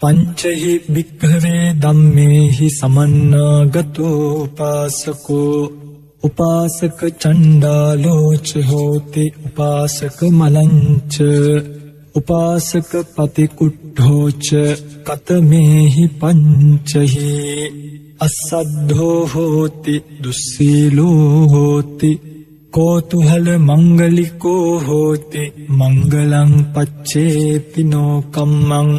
පංචහි භික්කවේ දම්මේහි සමන්නාගතෝපාසකෝ උපාසක චණ්ඩාලෝච හෝති උපාසක මලංච උපාසක පතිකුට්ඨෝච කතමේහි පංචහි අස්සද්ධෝ හෝති දුස්සීලෝ හෝති කෝතුහල මංගලිකෝ හෝති මංගලං පච්චේතිනෝ කම්මං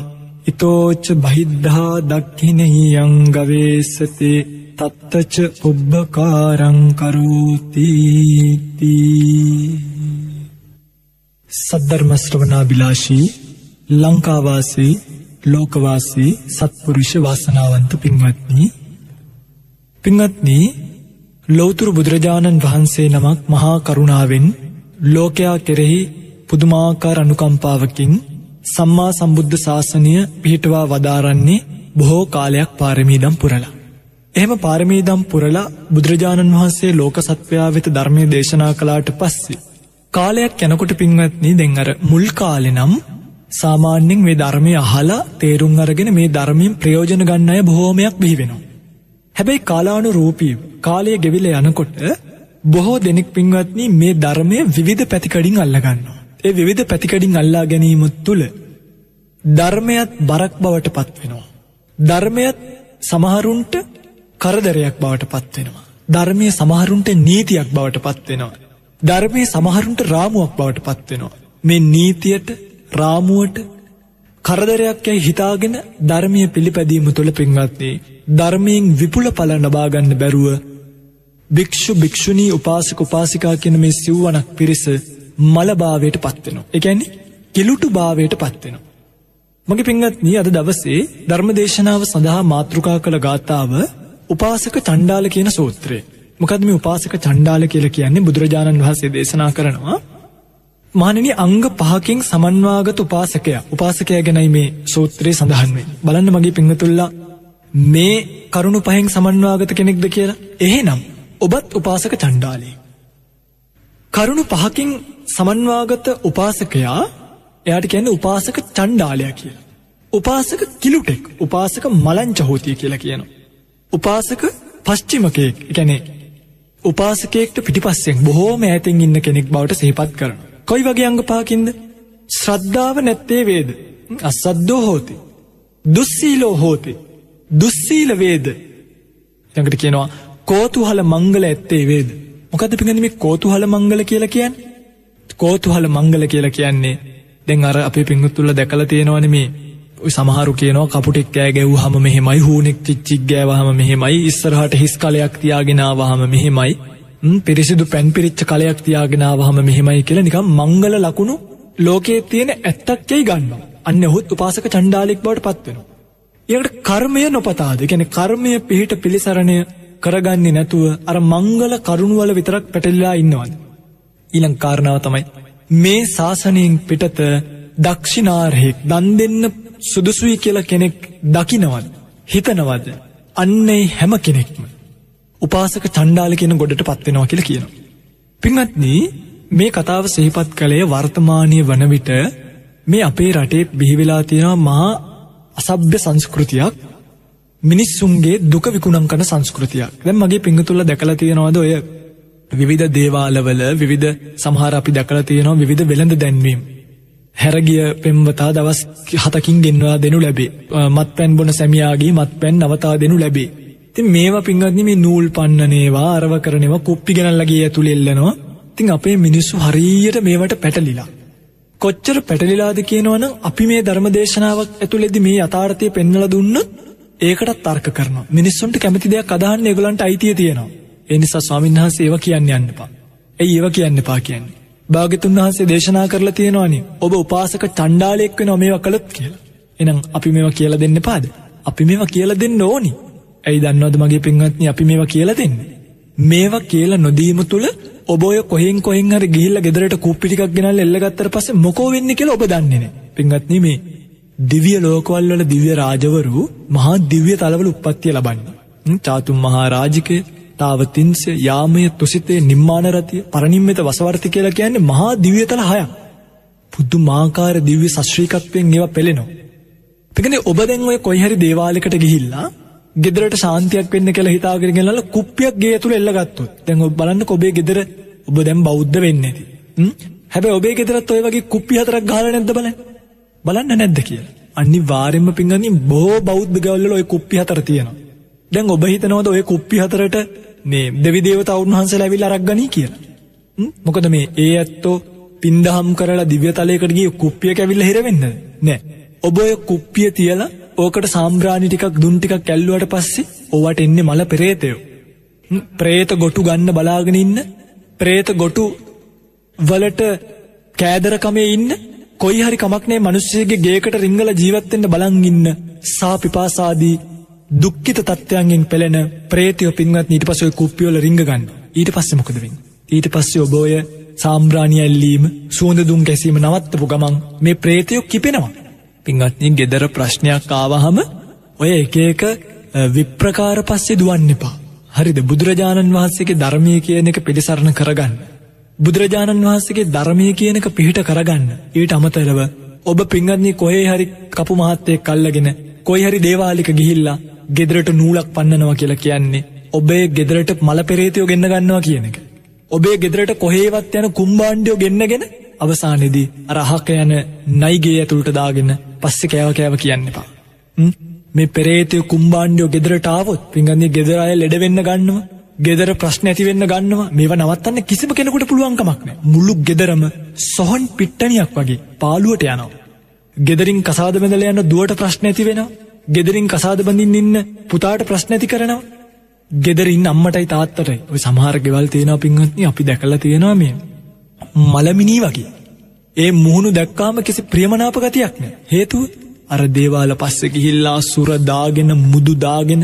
ඉතෝච බහිද්ධා දක්ඛිනහියං ගවේසති තත්තච උබ්බකාරං කරෝති සද්ධර්ම ශ්‍රවණා බිලාශී ලංකාවාසී ලෝකවාසී සත්පුරුෂ වාසනාවන්ත පින්වත්නි පින්වත්නි ලෞතුරු බුදුරජාණන් වහන්සේ නමක් මහා කරුණාවෙන් ලෝකයා කෙරෙහි පුදුමාකාර අනුකම්පාවකින් සම්මා සම්බුද්ධ ශාසනය පිහිටවා වදාරන්නේ බොහෝ කාලයක් පාරමීදම් පුරලා. එහෙම පාරමීදම් පුරලා බුදුරජාණන් වහන්සේ ලෝක සත්වයා වෙත ධර්මය දේශනා කලාට පස්සේ. කාලයක් යැනකොට පින්වත්නී දෙං අර මුල් කාලෙනම් සාමාන්‍යෙන් මේ ධර්මය අහලා තේරුම් අරගෙන මේ ධර්මයෙන් ප්‍රයෝජන ගන්න අය බොහෝමයක් බිහිවෙනවා. හැබැයි කාලානු රූපී කාලය ගෙවිල යනකොට බොහෝ දෙනෙක් පින්වත්නී මේ ධර්මය විවිධ පැතිකඩින් අල්ලගන්නවා. ඒ විවිධ පැතිකඩින් අල්ලා ගැනීමත් තුළ ධර්මයත් බරක් බවට පත්වෙනවා. ධර්මයත් සමහරුන්ට කරදරයක් බවට පත්වෙනවා. ධර්මය සමහරුන්ට නීතියක් බවට පත්වෙනවා. ධර්මය සමහරුන්ට රාමුවක් බවට පත්වෙනවා. මේ නීතියට රාමුවට කරදරයක් යැයි හිතාගෙන ධර්මය පිළිපැදීම තුළ පින්වත්න්නේ ධර්මයෙන් විපුල පල නබාගන්න බැරුව භික්‍ෂු භික්‍ෂුණී උපාසක උපාසිකා කියන මේ සිව්වනක් පිරිස මලභාවයට පත්වෙනවා. එකැන්නේ කිලුටු භාවයට පත්වෙනවා. මගේ පින්ගත්නී අද දවසේ ධර්මදේශනාව සඳහා මාතෘකා කළ ගාථාව උපාසක චණ්ඩාල කියන සූත්‍රය. මොකද මේ උපාසක චණ්ඩාල කියල කියන්නේ බුදුරජාණන් වහන්සේ දේශනා කරනවා මානනි අංග පහකින් සමන්වාගත උපාසකය උපාසකය ගැනයි මේ සූත්‍රයේ සඳහන්වේ බලන්න මගේ පිංහතුල්ලා මේ කරුණු පහෙන් සමන්වාගත කෙනෙක්ද කියලා එහෙනම් ඔබත් උපාසක චණ්ඩාලී. කරුණු පහකින් සමන්වාගත උපාසකයා එයාට කියන්න උපාසක චණ්ඩාලයක් කියලා. උපාසක කිලුටෙක් උපාසක මලංචහෝතිය කියලා කියනවා. උපාසක පශ්චිමකයෙක් එකැනේ උපාසකයෙක්ට පිටිපස්සෙන් බොහෝම ඇතින් ඉන්න කෙනෙක් බවට සහිපත් කරන. කොයි වගේ අංග පාකින්ද ශ්‍රද්ධාව නැත්තේ වේද අස්සද්දෝ හෝති. දුස්සීලෝ හෝති දුස්සීල වේද ළඟට කියනවා කෝතුහල මංගල ඇත්තේ වේද මොකද පිඟනිම කෝතුහල මංගල කියලා කියන්න? කෝතුහල මංගල කියලා කියන්නේ දැන් අර අපේ පිංගුත්තුල්ල දැකල තියෙනවන මේ සමහරු කියනවා කපුටෙක් කෑ ගැව් හම මෙහෙමයි හූනෙක් චිච්චික් ගෑවහම මෙහෙමයි ඉස්සරහට හිස් කලයක් තියාගෙනාවහම මෙහෙමයි පිරිසිදු පැන් පිරිච්ච කලයක් තියාගෙනාවහම මෙහෙමයි කියලා නිකම් මංගල ලකුණු ලෝකයේ තියෙන ඇත්තක්යයි ගන්න අන්න ඔහුත් උපාසක චණ්ඩාලෙක් බවට පත්වෙනවා. ඒකට කර්මය නොපතාද? ගැන කර්මය පිහිට පිළිසරණය කරගන්නේ නැතුව අර මංගල කරුණුවල විතරක් පැටල්ලා ඉන්නවද. ඊළං කාරණාව තමයි මේ ශාසනයෙන් පිටත දක්ෂිනාර්හෙක් දන් දෙන්න සුදුසුයි කියල කෙනෙක් දකිනවද හිතනවද අන්නේ හැම කෙනෙක්ම උපාසක චණ්ඩාල කියන ගොඩට පත්වෙනවා කියල කියන. පිංහත්නී මේ කතාව සහිපත් කළේ වර්තමානය වන විට මේ අපේ රටේ බිහිවෙලා තියෙන මහා අසභ්‍ය සංස්කෘතියක් මිනිස්සුන්ගේ දුක විකුණම් කන සංස්කෘතියක්. දැන් මගේ පිංහතුල්ල දැකලා තියෙනවාද ඔය? විවිධ දේවාලවල විවිධ සමහර අපි දැකලා තියෙනවා විවිධ වෙළඳ දැන්වීම්. හැරගිය පෙම්වතා දවස් හතකින් ගෙන්වා දෙනු ලැබේ. මත් පැන් බොන සැමියාගේ මත් පැන් නවතා දෙනු ලැබේ. ති මේවා පිංගත්නි මේ නූල් පන්නනේවා අරව කරනවා කුප්පි ගෙනල්ලගේ ඇතුළ එල්ලනවා. තින් අපේ මිනිස්සු හරීයට මේවට පැටලිලා. කොච්චර පැටලිලාද කියනවන අපි මේ ධර්මදේශනාවක් ඇතුළෙදි මේ අතාර්ථය පෙන්නල දුන්නත් ඒකටත් තර්ක කරන මිනිස්සුන්ට කැමති දෙයක් අදහන්න එගලන්ට අයිතිය තියෙනවා. එනිසා ස්වාමීන් වහන්සේ ඒව කියන්න යන්නපා ඇයි ඒව කියන්න පා කියන්නේ? භාගතුන් වහන්සේ දේශනා කරලා තියෙනවානි ඔබ උපාසක චණ්ඩාලයෙක් වෙන මේවා කළොත් කියලා. එනම් අපි මේවා කියල දෙන්න පාද අපි මේවා කියල දෙන්න ඕනි. ඇයි දන්නවද මගේ පින්වත්නි අපි මේවා කියලා දෙන්න? මේවා කියලා නොදීම තුළ ඔබය කොහෙන් කොහෙන් හරි ගිහිල්ල ගෙදරට කුප්පිටික් ගෙනල් එල්ලගත්තර පස මොකෝ වෙන්න කියල ඔබ දන්නේන පින්ගත්න මේ දිවිය ලෝකවල් වල දිව්‍ය රාජවරු මහා දිව්‍ය තලවල උපත්තිය ලබන්න චාතුම් මහා රාජිකය තාවතින්ස යාමය තුසිතේ නිම්මානරතිය පරණින්මත වසවර්ති කියලා කියන්නේ මහා දිවියතල හයක් පුද්දු මාකාර දිව්‍ය සශ්‍රීකත්වයෙන් ඒව පෙළෙනවා පිකන ඔබ දැන් ඔය කොයි හරි දේවාලකට ගිහිල්ලා ගෙදරට ශාන්තියක් වෙන්න කියලා හිතාගෙන ගෙනල්ලා කුප්පියක් ගේ ඇතුළේ එල්ලගත්තොත් දැන් ඔබ බලන්න ඔබේ ගෙදර ඔබ දැන් බෞද්ධ වෙන්නේ නැති. හැබැයි ඔබේ ගෙදරත් ඔය වගේ කුප්පි හතරක් ගහලා නැද්ද බලන්න. බලන්න නැද්ද කියලා. අනිවාර්යෙන්ම පින්ගනි බොහෝ බෞද්ධ ගෙවල්වල ඔය කුප්පි හතර තියෙනවා. දැන් ඔබ හිතනවද ඔය කුප්පි හතරට මේ දෙවි දේවතාවුන් වහන්සේලා ඇවිල්ලා අරක් ගනී කියලා? මොකද මේ ඒ ඇත්තෝ පින්දහම් කරලා දිව්‍ය තලයකට ගිය කුප්පියක ඇවිල්ලා හිර වෙන්නද? නෑ. ඔබ ඔය කුප්පිය තියලා ඕකට සාම්බ්‍රාණි ටිකක් දුන් ටිකක් ඇල්ලුවට පස්සේ ඕවට එන්නේ මල පෙරේතයෝ. ප්‍රේත ගොටු ගන්න බලාගෙන ඉන්න ප්‍රේත ගොටු වලට කෑදරකමේ ඉන්න කොයි හරි කමක් නෑ මිනිස්සෙගේ ගේකට රිංගල ජීවත් වෙන්න බලන් ඉන්න සා පිපාසාදී දුක්ඛිත තත්ත්වයන්ගෙන් පෙළෙන ප්‍රේතයෝ පින්වත් ඊට පස්සේ ඔය කුප්පිය වල රිංග ගන්න. ඊට පස්සේ මොකද වෙන්නේ? ඊට පස්සේ ඔබ ඔය සාම්බ්‍රාණි ඇල්ලීම සුවඳ දුම් කැසීම නවත්තපු ගමන් මේ ප්‍රේතයෝ කිපෙනවා. පින්වත්නි ගෙදර ප්‍රශ්නයක් ආවහම ඔය එක එක විප්‍රකාර පස්සේ දුවන්න එපා. හරිද බුදුරජාණන් වහන්සේගේ ධර්මය කියන එක පිළිසරණ කරගන්න. බුදුරජාණන් වහන්සේගේ ධර්මය කියන එක පිහිට කරගන්න. ඊට අමතරව ඔබ පින්වත්නි කොහේ හරි කපු මහත්තයෙක් අල්ලගෙන කොයි හරි දේවාලික ගිහිල්ලා ගෙදරට නූලක් පන්නනවා කියලා කියන්නේ ඔබේ ගෙදරට මල පෙරේතයෝ ගෙන්න ගන්නවා කියන එක. ඔබේ ගෙදරට කොහේවත් යන කුම්බාණ්ඩයෝ ගෙන්නගෙන අවසානයේදී අර අහක යන නයිගේ ඇතුළට දාගෙන පස්සේ කෑව කෑව කියන්න එපා. මේ පෙරේතය කුම්බාණ්ඩයෝ ගෙදරට ආවොත් පින්ගන්නේ ගෙදර අය ලෙඩ වෙන්න ගන්නවා. ගෙදර ප්‍රශ්න ඇති වෙන්න ගන්නවා. මේවා නවත්තන්න කිසිම කෙනෙකුට පුළුවන් කමක් නැහැ. මුළු ගෙදරම සොහන් පිට්ටනියක් වගේ පාළුවට යනවා. ගෙදරින් කසාද බැඳලා යන දුවට ප්‍රශ්න ඇති වෙනවා. ගෙදරින් කසාද බඳින්න ඉන්න පුතාට ප්‍රශ්න ඇති කරනවා. ගෙදරින් අම්මටයි තාත්තටයි ඔය සමහර ගෙවල් තියෙනවා පින්වත්නි අපි දැකලා තියෙනවා මේ මලමිනී වගේ. ඒ මුහුණු දැක්කාම කිසි ප්‍රියමනාප ගතියක් නෑ. හේතුව අර දේවාල පස්සෙ ගිහිල්ලා සුර දාගෙන මුදු දාගෙන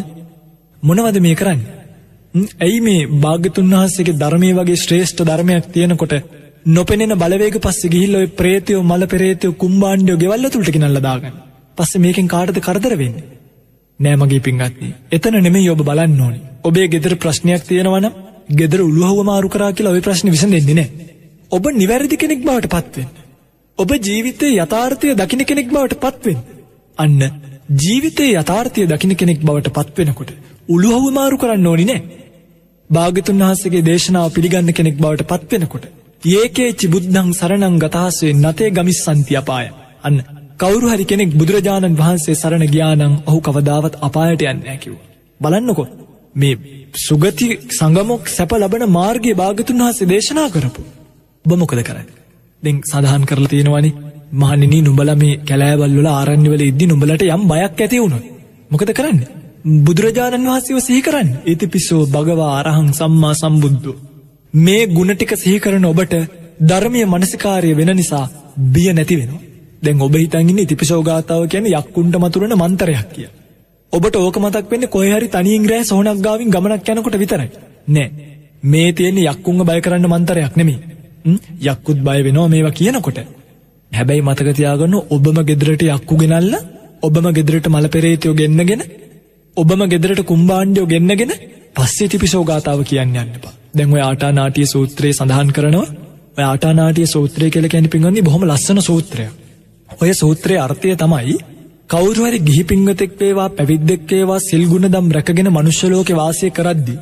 මොනවද මේ කරන්නේ? ඇයි මේ භාග්‍යතුන් වහන්සේගේ ධර්මයේ වගේ ශ්‍රේෂ්ඨ ධර්මයක් තියෙනකොට නොපෙනෙන බලවේග පස්සේ ගිහිල්ලා ඔය ප්‍රේතයෝ මල පෙරේතයෝ කුම්බාණ්ඩයෝ ගෙවල් ඇතුළට ගෙනල්ලා දාගන්න. පස්සේ මේකෙන් කාටද කරදර වෙන්නේ? නෑ මගේ පින්වත්නි. එතන නෙමෙයි ඔබ බලන්න ඕනේ. ඔබේ ගෙදර ප්‍රශ්නයක් තියෙනවා නම් ගෙදර උළුහව මාරු කරා කියලා ওই ප්‍රශ්නේ විසඳෙන්නේ නෑ. ඔබ නිවැරදි කෙනෙක් බවට පත්වෙන්න. ඔබ ජීවිතයේ යථාර්ථය දකින කෙනෙක් බවට පත්වෙන්න. අන්න ජීවිතයේ යථාර්ථය දකින කෙනෙක් බවට පත්වෙනකොට උළුහව මාරු කරන්න ඕනි නෑ. භාගතුන් වහන්සේගේ දේශනාව පිළිගන්න කෙනෙක් බවට පත්වෙනකොට. ඒකේචි බුද්ධං සරණං ගතහස්වේ නතේ ගමිස්සන්ති අපාය. අන්න කවුරු හරි කෙනෙක් බුදුරජාණන් වහන්සේ සරණ ගියානම් ඔහු කවදාවත් අපායට යන්නේ නැහැ කිව්වා. බලන්නකෝ මේ සුගති සංගමොක් සැප ලබන මාර්ගයේ භාගතුන් වහන්සේ දේශනා කරපු. ඔබ මොකද කරන්නේ? දැන් සඳහන් කරලා තියෙනවනේ මහණෙනි නුඹලා මේ කැලෑවල් වල ආරණ්‍ය වල ඉද්දි නුඹලට යම් බයක් ඇති වුණොත් මොකද කරන්නේ? බුදුරජාණන් වහන්සේව සිහි කරන්න. ඉතිපිසෝ භගවා අරහං සම්මා සම්බුද්ධෝ. මේ ಗುಣ ටික සිහි කරන ඔබට ධර්මීය මනසිකාර්ය වෙන නිසා බිය නැති වෙනවා. දැන් ඔබ හිතන් ඉන්නේ ඉතිපිසෝ ගාතාව කියන්නේ යක්කුන්ට මතුරන මන්තරයක් කියලා. ඔබට ඕක මතක් වෙන්නේ කොහේ හරි තනියෙන් රෑ සෝනක් ගාවින් ගමනක් යනකොට විතරයි. නෑ. මේ තියෙන්නේ යක්කුන්ව බය කරන්න මන්තරයක් නෙමෙයි. යක්කුත් බය වෙනවා මේවා කියනකොට. හැබැයි මතක තියාගන්න ඔබම ගෙදරට යක්කු ගෙනල්ලා ඔබම ගෙදරට මල පෙරේතයෝ ගෙන්නගෙන ඔබම ගෙදරට කුම්බාණ්ඩයෝ ගෙන්නගෙන පස්සේ තිපිසෝ ගාතාව කියන්න යන්න එපා. දැන් ඔය ආටානාටිය සූත්‍රයේ සඳහන් කරනවා ඔය ආටානාටිය සූත්‍රය කියලා කියන්නේ පින්වත්නි බොහොම ලස්සන සූත්‍රයක්. ඔය සූත්‍රයේ අර්ථය තමයි කවුරු හරි ගිහි පින්වතෙක් වේවා පැවිද්දෙක් වේවා සිල් ගුණ දම් රැකගෙන මනුෂ්‍ය ලෝකේ වාසය කරද්දී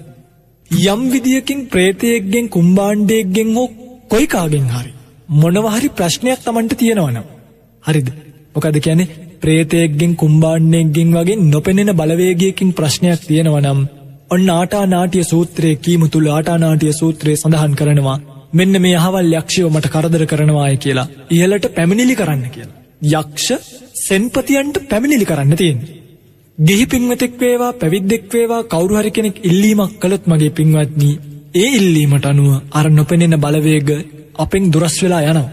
යම් විදියකින් ප්‍රේතයෙක්ගෙන් කුම්බාණ්ඩයෙක්ගෙන් හෝ කොයි කාගෙන් හරි මොනවා හරි ප්‍රශ්නයක් Tamanට තියෙනවනම් හරිද මොකද කියන්නේ ප්‍රේතයෙක්ගෙන් කුම්බාණ්ඩයෙක්ගෙන් වගේ නොපෙනෙන බලවේගයකින් ප්‍රශ්නයක් තියෙනවනම් ඔන්න ආටානාටිය සූත්‍රයේ කීමු තුල ආටානාටිය සූත්‍රයේ සඳහන් කරනවා මෙන්න මේ අහවල් යක්ෂයෝ මට කරදර කරනවාය කියලා ඉහළට පැමිණිලි කරන්න කියලා. යක්ෂ සෙන්පතියන්ට පැමිණිලි කරන්න තියෙන්නේ. ගිහි පින්වතෙක් වේවා පැවිද්දෙක් වේවා කවුරු හරි කෙනෙක් ඉල්ලීමක් කළොත් මගේ පින්වත්නි ඒ ඉල්ලීමට අනුව අර නොපෙනෙන බලවේග අපෙන් දුරස් වෙලා යනවා.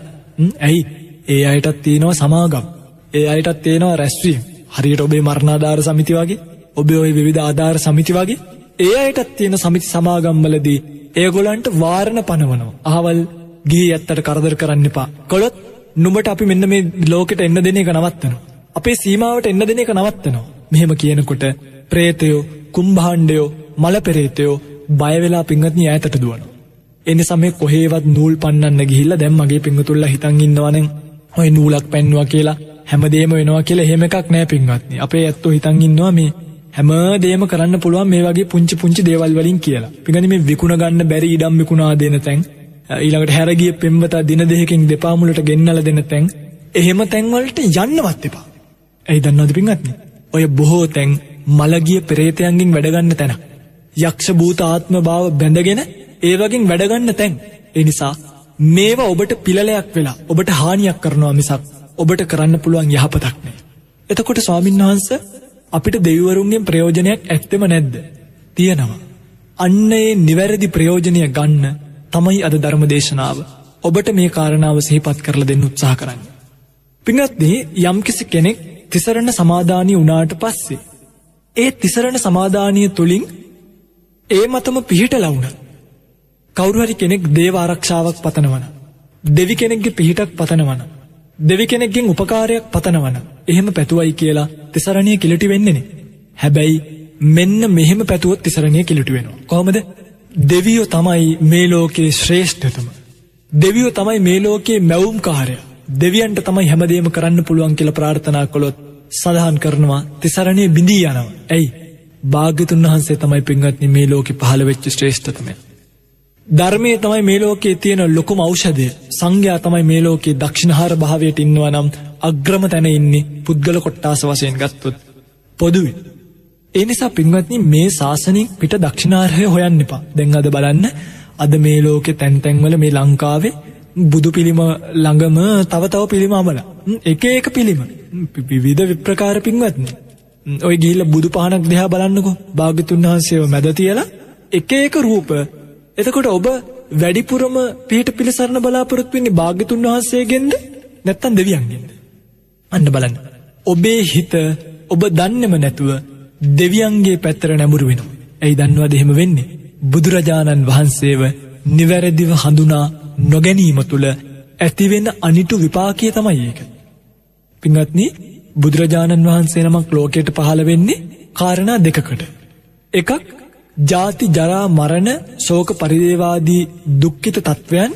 ඇයි? ඒ අයටත් තියෙනවා සමාගම්. ඒ අයටත් තියෙනවා රැස්වීම. හරියට ඔබේ මරණාධාර සමිති වගේ, ඔබේ ওই විවිධ ආධාර සමිති වගේ ඒ අයටත් තියෙන සමිති සමාගම්වලදී ඒගොල්ලන්ට වාරණ පනවනවා. අහවල් ගිහි ඇත්තට කරදර කරන්න එපා. කොළොත් නුඹට අපි මෙන්න මේ ලෝකෙට එන්න දෙන එක නවත්තනවා. අපේ සීමාවට එන්න දෙන එක නවත්තනවා. මෙහෙම කියනකොට ප්‍රේතයෝ, කුම්භාණ්ඩයෝ, මල පෙරේතයෝ බය වෙලා පිංගත්නි ඈතට දුවනවා. ඒ නිසා මේ කොහේවත් නූල් පන්නන්න ගිහිල්ලා දැන් මගේ පිංගුතුල්ලා හිතන් ඉන්නවනම් ඔය නූලක් පැන්නුවා කියලා හැමදේම වෙනවා කියලා එහෙම එකක් නෑ පින්වත්නි. අපේ ඇත්තෝ හිතන් ඉන්නවා මේ හැම දේම කරන්න පුළුවන් මේ වගේ පුංචි පුංචි දේවල් වලින් කියලා. පිගනි මේ විකුණ ගන්න බැරි ඉඩම් විකුණා දෙන තැන් ඊළඟට හැරගිය පෙම්වතා දින දෙකකින් දෙපා මුලට ගෙන්නලා දෙන තැන් එහෙම තැන් වලට යන්නවත් එපා. ඇයි දන්නවද පින්වත්නි? ඔය බොහෝ තැන් මලගිය පෙරේතයන්ගෙන් වැඩ ගන්න තැන. යක්ෂ භූත ආත්ම භාව බැඳගෙන ඒ වගේ වැඩ ගන්න තැන්. ඒ නිසා මේවා ඔබට පිළලයක් වෙලා ඔබට හානියක් කරනවා මිසක් ඔබට කරන්න පුළුවන් යහපතක් නෑ. එතකොට ස්වාමින් වහන්ස අපිට දෙවිවරුන්ගෙන් ප්‍රයෝජනයක් ඇත්තෙම නැද්ද. තියෙනවා. අන්න ඒ නිවැරදි ප්‍රයෝජනය ගන්න තමයි අද ධර්ම දේශනාව ඔබට මේ කාරණාව සිහිපත් කරල දෙන්න උත්සාහ කරන්න. පිඟත්දී යම්කිසි කෙනෙක් තිසරණ සමාධානී වනාට පස්සේ. ඒ තිසරණ සමාධානය තුළින් ඒ මතම පිහිට ලවුන. කවුරුහරි කෙනෙක් දේව ආරක්ෂාවක් පතනවන. දෙවි කෙනෙක්ගේ පිහිටක් පතනවන. දෙවි කෙනෙක්ගෙන් උපකාරයක් පතනවන එහෙම පැතුවයි කියලා තිසරණය කිලිටි වෙන්නෙන. හැබැයි මෙන්න මෙහෙම පැතුවොත් තිසරණය කිලිටි වෙනවා. කොහොමද දෙවියෝ තමයි මේ ලෝකයේ ශ්‍රේෂ්ඨතම. දෙවියෝ තමයි මේ ලෝකයේ මැවුම් කාරය දෙවියන්ට තමයි හැමදේම කරන්න පුළුවන් කියල ප්‍රාර්ථනා කොළොත් සඳහන් කරනවා තිසරණය බිඳී යනවා. ඇයි භාගතුන් වහන්සේ තමයි පින්ගත්න මේ ලෝක පහළ වෙච්ච ශ්‍රේෂ්ඨතමය. ධර්මය තමයි මේ ලෝකයේ තියෙන ලොකුම ෞෂධය සංඝයා තමයි මේ ලෝකයේ දක්ෂිණහාර භාවයට ඉන්නවා නම් අග්‍රම තැන ඉන්නේ පුද්ගල කොට්ටාස වශයෙන් ගත්තොත්. පොදුවේ. ඒ නිසා පින්වත්නි මේ ශාසනින් පිට දක්ෂිණාර්හය හොයන්න එපා. දැන් අද බලන්න අද මේ ලෝකෙ තැන්තැන්වල මේ ලංකාවේ බුදු පිළිම ළඟම තව තව පිළිම අමල. එක ඒක පිළිම. විවිධ විප්‍රකාර පින්වත්න. ඔය ගිල්ල බුදු පහනක් දෙහා බලන්නකෝ. භාගිතුන් වහන්සේව මැද තියලා එක ඒක රූප එතකොට ඔබ වැඩිපුරම පිහිට පිළිසරණ බලාපොරොත්තු වෙන්නේ භාග්‍යතුන් වහන්සේගෙන්ද නැත්තම් දෙවියන්ගෙන්ද? අන්න බලන්න. ඔබේ හිත ඔබ දන්නෙම නැතුව දෙවියන්ගේ පැත්තර නැමුරු වෙනවා. ඇයි දන්නවාද එහෙම වෙන්නේ? බුදුරජාණන් වහන්සේව නිවැරදිව හඳුනා නොගැනීම තුළ ඇතිවෙන්න අනිටු විපාකය තමයි ඒක. පිංගත්නි බුදුරජාණන් වහන්සේ නමක් ලෝකයට පහළ වෙන්නේ කාරණා දෙකකට. එකක් ජාති ජරා මරණ සෝක පරිදේවාදී දුක්කිත තත්ත්වයන්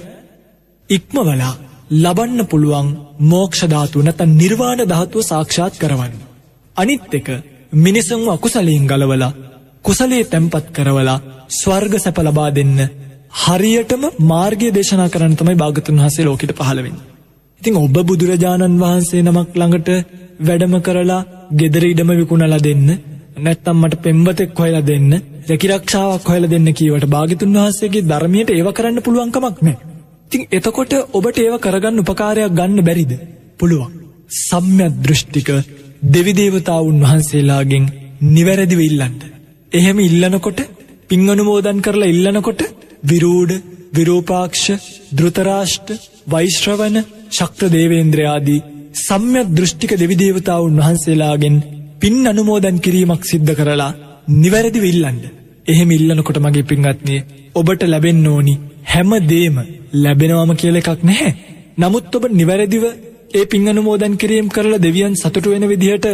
ඉක්මවලා ලබන්න පුළුවන් මෝක්ෂධාතු නැත නිර්වාණ ධාතුව සාක්ෂාත් කරවන්න. අනිත් එක මිනිසුන් අකුසලයෙන් ගලවලා කුසලේ තැම්පත් කරවලා ස්වර්ග සැප ලබා දෙන්න හරියටම මාර්ගය දේශනා කරන්න තමයි භාගතුන් වහසේ ලෝකට පහළවෙන්න. ඉතිං ඔබ බුදුරජාණන් වහන්සේ නමක් ළඟට වැඩම කරලා ගෙදර ඉඩම විකුණලා දෙන්න නැත්තම් මට පෙම්බතෙක් හොයලා දෙන්න රැකිරක්ෂාවක් හොයල දෙන්න කීවට භාගිතුන් වහන්සේගේ ධර්මයට ඒව කරන්න පුළුවන්කමක් නෑ. තිං එතකොට ඔබට ඒව කරගන්න උපකාරයක් ගන්න බැරිද. පුළුවන්. සම්‍යත් දෘෂ්ටික දෙවිදේවතාවුන් වහන්සේලාගෙන් නිවැරදිව ඉල්ලන්ට. එහෙම ඉල්ලනකොට පිංගනුමෝදන් කරලා ඉල්ලනකොට විරූඩ විරෝපාක්ෂ දෘතරාෂ්ට වෛශ්‍රවන ශක්‍ර දේවේන්ද්‍රයාදී සම්‍යත් දෘෂ්ටික දෙවිදේවතාවුන් වහන්සේලාගෙන් පින් අනුමෝදන් කිරීමක් සිද්ධ කරලා නිවැරදි විල්ලන්ඩ. එහෙම ඉල්ලනකොට මගේ පින්ගත්නය ඔබට ලැබෙන්න ඕනි හැම දේම ලැබෙනවාම කියල එකක් නැහැ. නමුත් ඔබ නිවැරදිව ඒ පින් අනුමෝදන් කිරීම් කරලා දෙවියන් සතුට වෙන විදිහට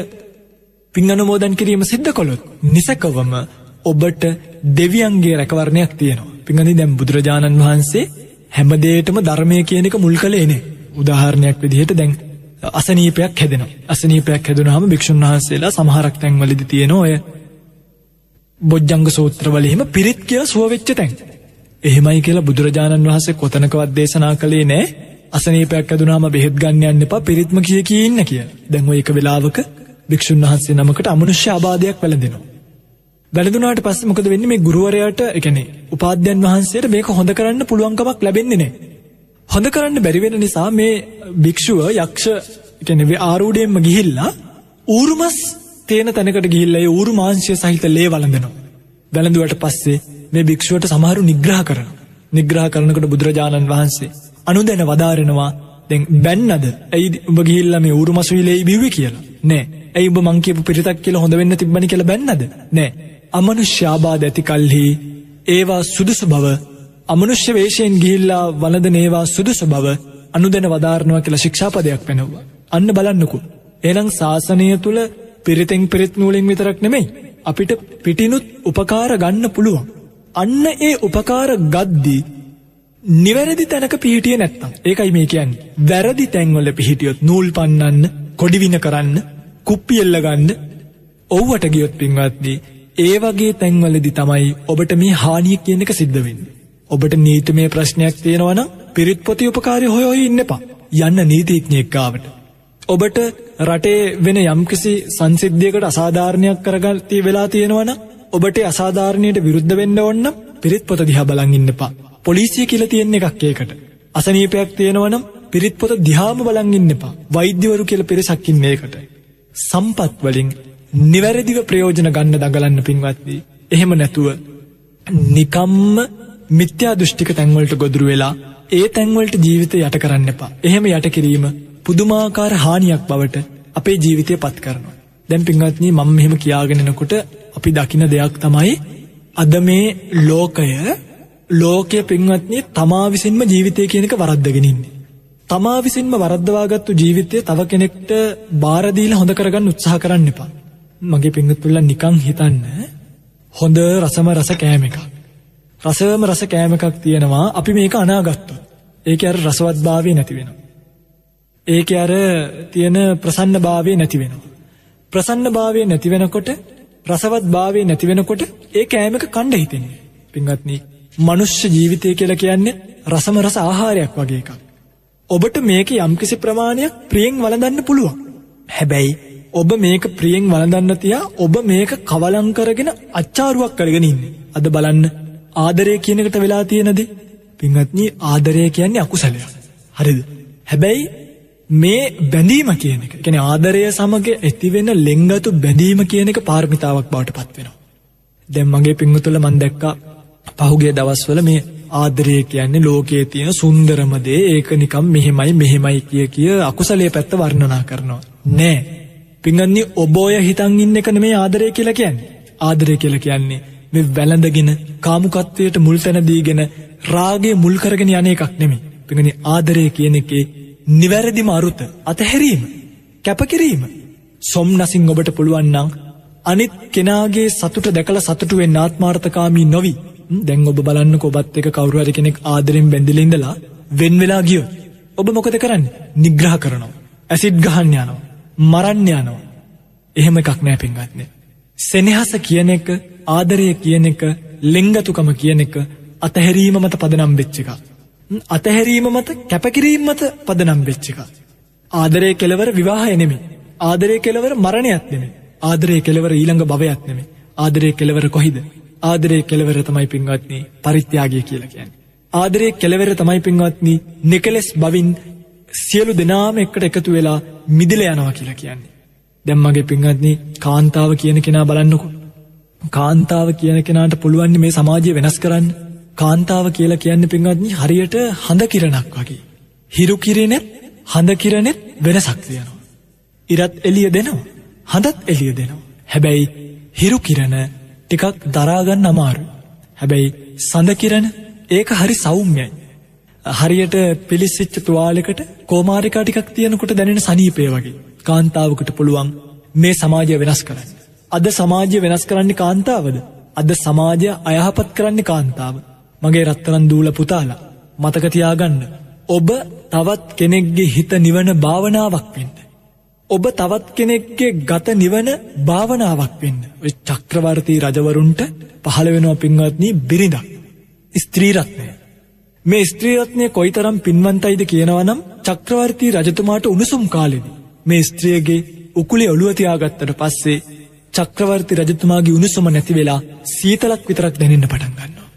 පින් අනුමෝදන් කිරීම සිද්ධ කොළොත් නිසකවම ඔබට දෙවියන්ගේ රැකවරණයක් තියෙනවා. පිඟනි දැම් බුදුරජාණන් වහන්සේ හැමදේටම ධර්මය කියන එක මුල් කළ එනේ උදාහරණයක් විදිහට දැන් අසනීපයක් හැදෙන අසනීපයක් හැදුනහම භික්ෂුන් වහන්සේලා සමහරක් තැන්වලදි තියෙන ඔය බොජ්ජංග සූත්‍රවලහෙම පිරිත් කිය සුවවෙච්ච තැන්. එහෙමයි කියලා බුදුරජාණන් වහන්සේ කොතනකවත් දේශනා කළේ නෑ. අසනීපයක් ඇදුනාම බෙහෙත් ගන්නයන්න එපා පිරිත්ම කිය කියන්න කිය දැන්ව එක වෙලාවක භික්ෂුන් වහන්සේ නමකට අමනුෂ්‍ය අබාධයක් වැළඳෙනවා. වැළඳුනාට පස්සේ මොකද වෙන්නේ? මේ ගුරුවරයාට එකනේ උපාධ්‍යයන් වහන්සේට මේක හොඳ කරන්න පුළුවන්කමක් ලැබෙන්නේ නෑ. හොඳ කරන්න බැරිවෙන නිසා මේ භික්‍ෂුව යක්ෂ එකනෙවේ ආරූඩයෙන්ම ගිහිල්ලා ඌරුමස් තේන තැනකට ගිහිල්ල ඌරු මාංශය සහිත ලේ වලඳනවා. වැළඳුවට පස්සේ මේ භික්ෂුවට සමහරු නිග්‍රහ කරන. නිග්‍රහ කරනකට බුදුරජාණන් වහන්සේ. අනු දැන වදාරෙනවා දැන් බැන්නද ඇයි උඹ ගිහිල්ල මේ ඌරුමසුවිලේ බිව්ව කියලා නෑ ඇයි උඹ මංකපු පිරිතක් කියල හොඳ වෙන්න තිබන කියල බැන්නද නෑ අමනුෂ්‍යාබාද ඇති කල්හි ඒවා සුදුසු බව අමනුෂ්‍ය වේශයෙන් ගිහිල්ලා වලද නේවා සුදුසු බව අනුදැන වදාරණව කියලා ශික්ෂාපදයක් වෙනවා. අන්න බලන්නකු. එනම් ශාසනය තුළ පිරිතෙන් පිරිත් නූලින් විතරක් නෙමෙයි. අපිට පිටිනුත් උපකාර ගන්න පුළුවන්. අන්න ඒ උපකාර ගද්දී නිවැරදි තැනක පිහිටිය නැත්තම් ඒකයි මේ කියන්න වැරදි තැන්වල පිහිටියොත් නූල් පන්නන්න කොඩිවින කරන්න කුප්පි එල්ල ගන්න ඔව්වට ගියොත් පින්වත්දී ඒ වගේ තැන්වලදි තමයි ඔබට මේ හානිය කියන එක සිද්ධ වෙන්න. ඔබට නීතිමය ප්‍රශ්නයක් තියෙනවන පිරිත් පොති උපකාරය හොය හොය ඉන්න එපා යන්න නීතිීඥයෙක්කාවට. ඔබට රටේ වෙන යම්කිසි සංසිද්ධියකට අසාධාරණයක් කරගල්ති වෙලා තියෙනවන ඔබට අසාධාරණයට විරුද්ධ වෙන්න ඔන්න පිරිත් පොත දිහා බලන් ඉන්න එපා. පොලිසිය කියල තියෙන්නේ එකක් ඒකට. අසනීපයක් තියෙනවනම් පිරිත් පොත දිහාම බලන් ඉන්න එපා. වෛද්‍යවරු කියල පිරිසක්කින්නේ ඒකට. සම්පත් වලින් නිවැරදිව ප්‍රයෝජන ගන්න දගලන්න පින්වත්දී. එහෙම නැතුව නිකම්ම මිත්‍යා දෘෂ්ටික තැන්වලට ගොදුරු වෙලා ඒ තැන්වලට ජීවිත යට කරන්න එපා. එහෙම යට කිරීම පුදුමාකාර හානියක් බවට අපේ ජීවිතය පත් කරනවා. දැන් පින්වත්නී මම මෙහෙම කියාගෙනනකොට අපි දකින දෙයක් තමයි අද මේ ලෝකය ලෝකය පින්වත්නී තමා විසින්ම ජීවිතය කියනක වරද්දගෙනන්නේ. තමා විසින්ම වරද්දවාගත්තු ජීවිතය තව කෙනෙක්ට බාරදීල හොඳ කරගන්න උත්සාහ කරන්න එපා. මගේ පිංගත්තුල්ල නිකං හිතන්න හොඳ රසම රස කෑම එකක්. රසවම රස කෑම එකක් තියෙනවා අපි මේක අනාගත්තු. ඒක අර රසවත් භාවය නැති වෙනවා. ඒක අර තියෙන ප්‍රසන්න භාවය නැති වෙනවා. ප්‍රසන්න භාවය නැති වෙනකොට රසවත් භාවය නැති වෙනකොට ඒ කෑමක කණ්ඩ හිතෙන්නේ. පින්වත්නි මනුෂ්‍ය ජීවිතය කියලා කියන්නේ රසම රස ආහාරයක් වගේ එකක්. ඔබට මේක යම්කිසි ප්‍රමාණයක් ප්‍රියෙන් වළඳන්න පුළුවන්. හැබැයි ඔබ මේක ප්‍රියෙන් වළඳන්න තියා ඔබ මේක කවලං කරගෙන අච්චාරුවක් කරගෙන ඉන්නේ. අද බලන්න ආදරය කියනකට වෙලා තියෙනද පින්වත්නි ආදරය කියන්නේ අකුසලයක්. හරිද? හැබැයි මේ බැඳීම කියන එක. කියන්නේ ආදරය සමග ඇතිවෙන ලෙන්ගතු බැඳීම කියන එක පාරමිතාවක් බවට පත් වෙනවා. දැන් මගේ පින්වතුන්ල මම දැක්කා පහුගිය දවස්වල මේ ආදරය කියන්නේ ලෝකයේ තියෙන සුන්දරම දේ ඒක නිකම් මෙහෙමයි මෙහෙමයි කිය කිය අකුසලයේ පැත්ත වර්ණනා කරනවා. නෑ. පින්වත්නි ඔබ ඔය හිතන් ඉන්න එක නෙමේ ආදරය කියලා කියන්නේ. ආදරය කියලා කියන්නේ මේ වැළඳගෙන කාමුකත්වයට මුල් තැන දීගෙන රාගය මුල් කරගෙන යන එකක් නෙමෙයි. පින්වත්නි ආදරය කියන එකේ නිවැරදිම අරුත අතහැරීම කැපකිරීම. සොම්නසින් ඔබට පුළුවන් නම් අනිත් කෙනාගේ සතුට දැකලා සතුටු වෙන්න ආත්මාර්ථකාමී නොවි. දැන් ඔබ බලන්න ඔබත් එක කවුරු හරි කෙනෙක් ආදරෙන් බැඳිලා ඉඳලා වෙන් වෙලා ගියොත් ඔබ මොකද කරන්නේ? නිග්‍රහ කරනවා. ඇසිඩ් ගහන්න යනවා. මරන්න යනවා. එහෙම එකක් නෑ පින්වත්නි. සෙනෙහස කියන එක ආදරය කියන එක ලෙංගතුකම කියන එක අතහැරීම මත පදනම් වෙච්ච එකක් අතහැරීම මත කැපකිරීම මත පදනම් වෙච්ච එකක් ආදරය කෙලවර විවාහය නෙමෙයි ආදරය කෙලවර මරණයක් නෙමෙයි ආදරය කෙලවර ඊළඟ භවයක් නෙමෙයි ආදරය කෙලවර කොහිද ආදරේ කෙලවර තමයි පින්වත්නි පරිත්‍යාගය කියලා කියන්නේ. ආදරේ කෙලවර තමයි පින්වත්නි නිකලස් බවින් සියලු දෙනාම එකට එකතු වෙලා මිදිල යනවා කියලා කියන්නේ. දැන් මගේ පින්වත්නි කාන්තාව කියන කෙනා බලන්නකෝ. කාන්තාව කියන කෙනාට පුළුවන් මේ සමාජය වෙනස් කරන්න. කාන්තාව කියලා කියන්නේ පින්වත්නි හරියට හඳ කිරණක් වගේ. හිරු කිරෙනෙත් හඳ කිරණෙත් වෙනසක් තියෙනවා. ඉරත් එළිය දෙනවා. හඳත් එළිය දෙනවා. හැබැයි හිරු කිරණ ටිකක් දරාගන්න අමාරු. හැබැයි සඳකිරණ ඒක හරි සෞම්‍යයි. හරියට පිලිස්සිච්ච තුවාලෙකට කෝමාරිකා ටිකක් තියෙනකොට දැනෙන සනීපය වගේ කාන්තාවකට පුළුවන් මේ සමාජය වෙනස් කරන්න. අද සමාජය වෙනස් කරන්නේ කාන්තාවද. අද සමාජය අයහපත් කරන්නේ කාන්තාව. මගේ රත්තරන් දූල පුතාලා මතකතියාගන්න. ඔබ තවත් කෙනෙක්ගේ හිත නිවන භාවනාවක් වෙන්න. ඔබ තවත් කෙනෙක්ගේ ගත නිවන භාවනාවක් වෙන්න. චක්‍රවර්තී රජවරුන්ට පහළ වෙනවා පින්වත්නී බිරිඳක්. ස්ත්‍රීරත්නය. මේ ස්ත්‍රීරත්නය කොයිතරම් පින්වන්තයිද කියනවනම් චක්‍රවර්තී රජතුමාට උණුසුම් කාලෙදි. මේ ස්ත්‍රියගේ උකුලේ ඔළුවතියාගත්තට පස්සේ චක්‍රවර්ති රජතුමාගේ උණුසුම නැති වෙලා සීතලක් විතරක් දැනෙන්න පටන් ගන්නවා.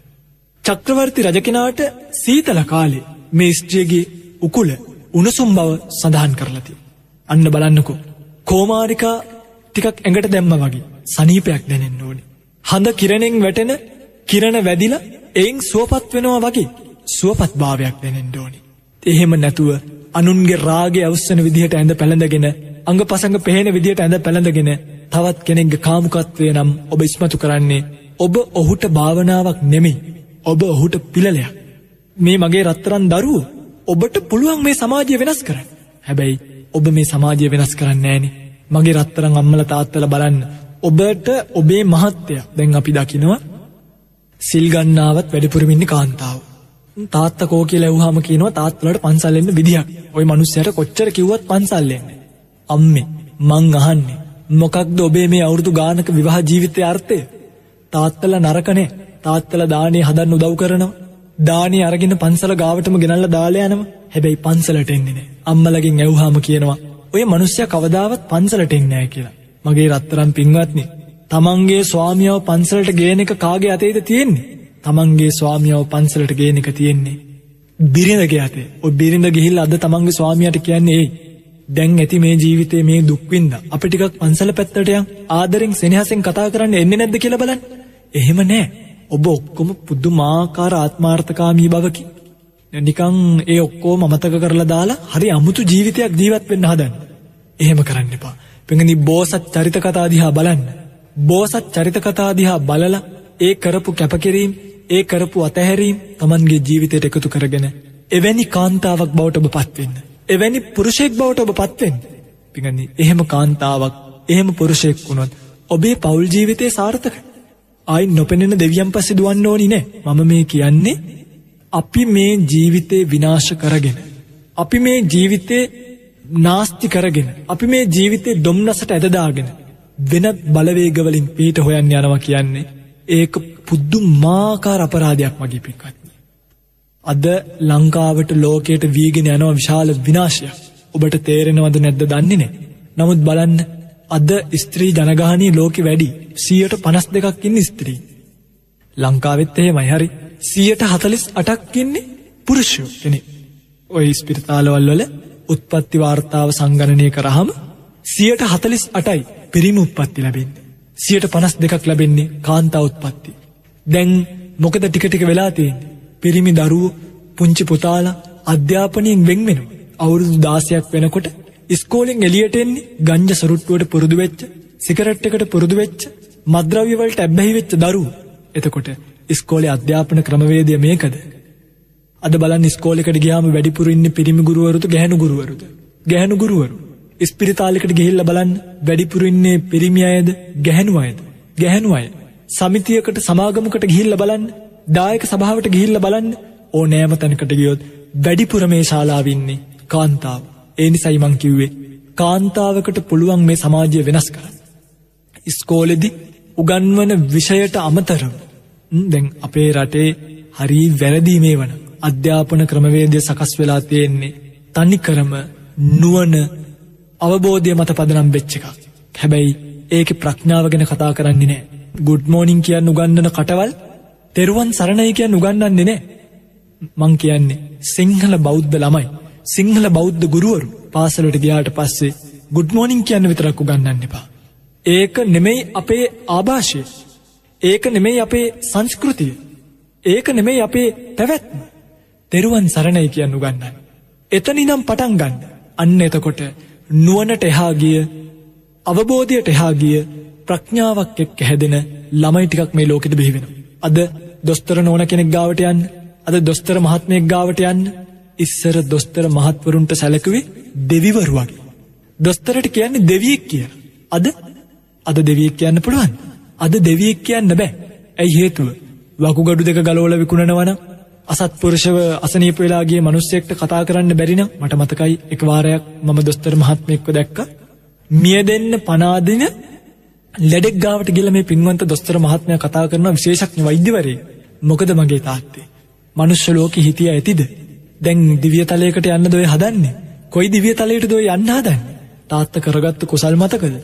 චක්‍රවර්ති රජකෙනාට සීතල කාලේ මේ ස්ත්‍රියගේ උකුල උණුසුම් බව සඳහන් කරලතිය. අන්න බලන්නකෝ. කෝමාරිකා ටිකක් ඇඟට දැම්ම වගේ සනීපයක් දැනෙන්න ඕනි. හඳ කිරණෙන් වැටෙන කිරණ වැදිලා එයින් සුවපත් වෙනවා වගේ සුවපත් භාවයක් දැනෙන්න ඕනි. එහෙම නැතුව අනුන්ගේ රාගේ අවස්සන විදිහට ඇඳ පැළඳගෙන අඟ පසඟ පෙහෙන විදිහට ඇඳ පැළඳගෙන තවත් කෙනෙක්ගේ කාමුකත්වය නම් ඔබ ඉස්මතු කරන්නේ ඔබ ඔහුට භාවනාවක් නෙමෙයි. ඔබ ඔහුට පිළලයක්. මේ මගේ රත්තරන් දරුව ඔබට පුළුවන් මේ සමාජය වෙනස් කරන්න. හැබැයි ඔබ මේ සමාජය වෙනස් කරන්න ෑනේ මගේ රත්තරං අම්මල තාත්තල බලන්න. ඔබට ඔබේ මහත්තය දැන් අපි දකිනවා. සිල්ගන්නාවත් වැඩිපුරමින්නේ කාන්තාව. තාත්තකෝ කිය ලැවහම කියනවා තාත්වලට පන්සල්ලෙන්න්න විදිහක් ඔය මනුස්සයට කොච්චර කිව්වත් පන්සල්ලෙන්නේ අම්මේ මං අහන්නේ මොකක්ද ඔබේ මේ අවුරුදු ගානක විවාහ ජීවිතය අර්ථය? තාත්තල නරකනේ. තාත්තල දානේ හදන්න උදව් කරනවා. දානේ අරගෙන පන්සල ගාවටම ගෙනල්ලා දාලා යනවා. හැබැයි පන්සලට එන්නේ නැහැ අම්මලගෙන් ඇහුවාම කියනවා ඔය මිනිස්සයා කවදාවත් පන්සලට එන්නේ නැහැ කියලා. මගේ රත්තරන් පින්වත්නි තමන්ගේ ස්වාමියාව පන්සලට ගේන එක කාගේ අතේද තියෙන්නේ? තමන්ගේ ස්වාමියාව පන්සලට ගේන එක තියෙන්නේ බිරිඳගේ අතේ. ඔය බිරිඳ ගිහිල්ලා අද තමන්ගේ ස්වාමියාට කියන්නේ ඒයි දැන් ඇති මේ ජීවිතේ මේ දුක්වින්ද අපි ටිකක් පන්සල පැත්තට යන් ආදරෙන් සෙනෙහසෙන් කතා කරන්න එන්නේ නැද්ද කියලා බලන්න. එහෙම නෑ. ඔබ ඔක්කොම පුදුමාකාර ආත්මාර්ථකාමී බවකි. නිකං ඒ ඔක්කෝම අමතක කරලා දාලා හරි අමුතු ජීවිතයක් ජීවත් වෙන්න හදන්න. එහෙම කරන්න එපා. පෙඟනි බෝසත් චරිත කතා දිහා බලන්න. බෝසත් චරිත කතා දිහා බලලා ඒ කරපු කැපකිරීම ඒ කරපු අතහැරීම් Tamanගේ ජීවිතයට එකතු කරගෙන එවැනි කාන්තාවක් බවට ඔබ පත්වෙන්න. එවැනි පුරුෂයෙක් බවට ඔබ පත්වෙන් පිගනි එහෙම කාන්තාවක් එහෙම පුරුෂයෙක් වුණොත් ඔබේ පවුල් ජීවිතය සාර්ථක අයි නොපෙනෙන දෙවියන් පස්සෙ දුවන්න ඕනි නෑ. මම මේ කියන්නේ අපි මේ ජීවිතේ විනාශ කරගෙන අපි මේ ජීවිතේ නාස්ති කරගෙන අපි මේ ජීවිතේ දොම්නසට ඇදදාගෙන වෙනත් බලවේගවලින් පීට හොයන්න යනවා කියන්නේ ඒක පුද්දු මාකාර අපරාධයක් මගේ පික්වත් අද ලංකාවට ලෝකයට වීගෙන යනව විශාල විනාශයක් ඔබට තේරෙනවද නැද්ද දන්නේ නෑ. නමුත් බලන්න අද ස්ත්‍රී ජනගානී ලෝකෙ වැඩි සියයට පනස් දෙකක් ඉන්න ස්ත්‍රී. ලංකාවෙත් එහෙමයි හරි සියයට හතලිස් අටක්කින්නේ පුරුෂයෝ කෙනෙ. ඔය ස්පිරිතාලවල් වල උත්පත්ති වාර්තාව සංගණනය කරහම සියයට හතලිස් අටයි පිරිම උත්පත්ති ලැබෙන්නේ. සියයට පනස් දෙකක් ලැබෙන්නේ කාන්තා උත්පත්ති. දැන් මොකද ටිකටික වෙලා තියෙන්නේ. පිරිමි දරුවෝ පුංචි පුතාලා අධ්‍යාපනයෙන් වෙන් වෙනවා. අවුරුදු දාසයක් වෙනකොට ඉස්කෝලෙන් එලියට එන්නේ ගංජ සොරුට්ටුවට පුරුදු වෙච්ච සිකරට් එකට පුරුදු වෙච්ච මද්‍රව්‍ය වලට ඇබ්බැහි වෙච්ච දරුවෝ. එතකොට ඉස්කෝලේ අධ්‍යාපන ක්‍රමවේදය මේකද? අද බලන්න ඉස්කෝලේකට ගියාම වැඩිපුර ඉන්නේ පිරිමි ගුරුවරුද ගැහැණු ගුරුවරුද? ගැහැණු ගුරුවරු. ඉස්පිරිතාලෙකට ගිහිල්ලා බලන්න වැඩිපුර ඉන්නේ පිරිමි අයද ගැහැණු අයද? ගැහැණු අය. සමිතියකට සමාගමකට ගිහිල්ලා බලන්න දායක සභාවට ගිහිල්ල බලන්න ඕ නෑම තැනකට ගියොත් වැඩිපුර මේ ශාලාවින්නේ කාන්තාව. ඒ නිසයි මං කිව්වේ කාන්තාවකට පුළුවන් මේ සමාජය වෙනස් කර. ඉස්කෝලෙදි උගන්වන විෂයට අමතරව දැන් අපේ රටේ හරි වැරදීමේ වන අධ්‍යාපන ක්‍රමවේදය සකස් වෙලා තියෙන්නේ තනිකරම නුවන අවබෝධය මත පදනම් වෙච්ච එකක්. හැබැයි ඒක ප්‍රඥාව ගැන කතා කරන්නේ නෑ. ගුඩ්මෝනිින් කියන්න උගන්නන කටවල් තෙරුවන් සරණයි කියන්න උගන්නන්නේ නෑ. මං කියන්නේ සිංහල බෞද්ධ ළමයි. සිංහල බෞද්ධ ගුරුවරු පාසලට ගයාට පස්සේ ගුඩ්මෝනිින් කියන්න විතරක් උගන්නන්න එපා. ඒක නෙමෙයි අපේ ආභාෂය. ඒක නෙමෙයි අපේ සංස්කෘතිය. ඒක නෙමෙයි අපේ පැවැත්ම. තෙරුවන් සරණයි කියන්න උගන්නන්න. එතනිනම් පටන් ගන්න. අන්න එතකොට නුවනට එහා ගිය අවබෝධයට එහා ගිය ප්‍රඥාවක් එක්ක හැදෙන ළමයි ටිකක් මේ ලෝකෙට බිහිවෙන. අද දොස්තර නෝන කෙනෙක් ගාවට යන්න අද දොස්තර මහත්මයෙක් ගාවට යන්න ඉස්සර දොස්තර මහත්වරුන්ට සැලකුවේ දෙවිවරු වගේ. දොස්තරට කියන්නේ දෙවියෙක් කිය. අද අද දෙවියෙක් කියන්න පුළුවන්. අද දෙවියෙක් කියන්න බෑ. ඇයි හේතුව. වකුගඩු දෙක ගලෝල විකුණනවන අසත්පුරුෂව අසනීප වෙලාගේ මනුස්සෙක්ට කතා කරන්න බැරින මට මතකයි එක වාරයක් මම දොස්තර මහත්මයෙක්ව දැක්ක මිය දෙන්න පනාදින ලෙඩෙක් ගාවට ගිල මේ පින්වන්ත දොස්තර මහත්මය කතා කරන විශේෂක්ඥ වෛද්‍යවරේ මොකද මගේ තාත්තේ. මනුෂ්‍ය ලෝක හිටිය ඇතිද. දැන් දිවිය තලයකට යන්න දොය හදන්නේ. කොයි දිවිය තලයට දොය යන්න හදන්න. තාත්ත කරගත්තු කුසල් මතකද.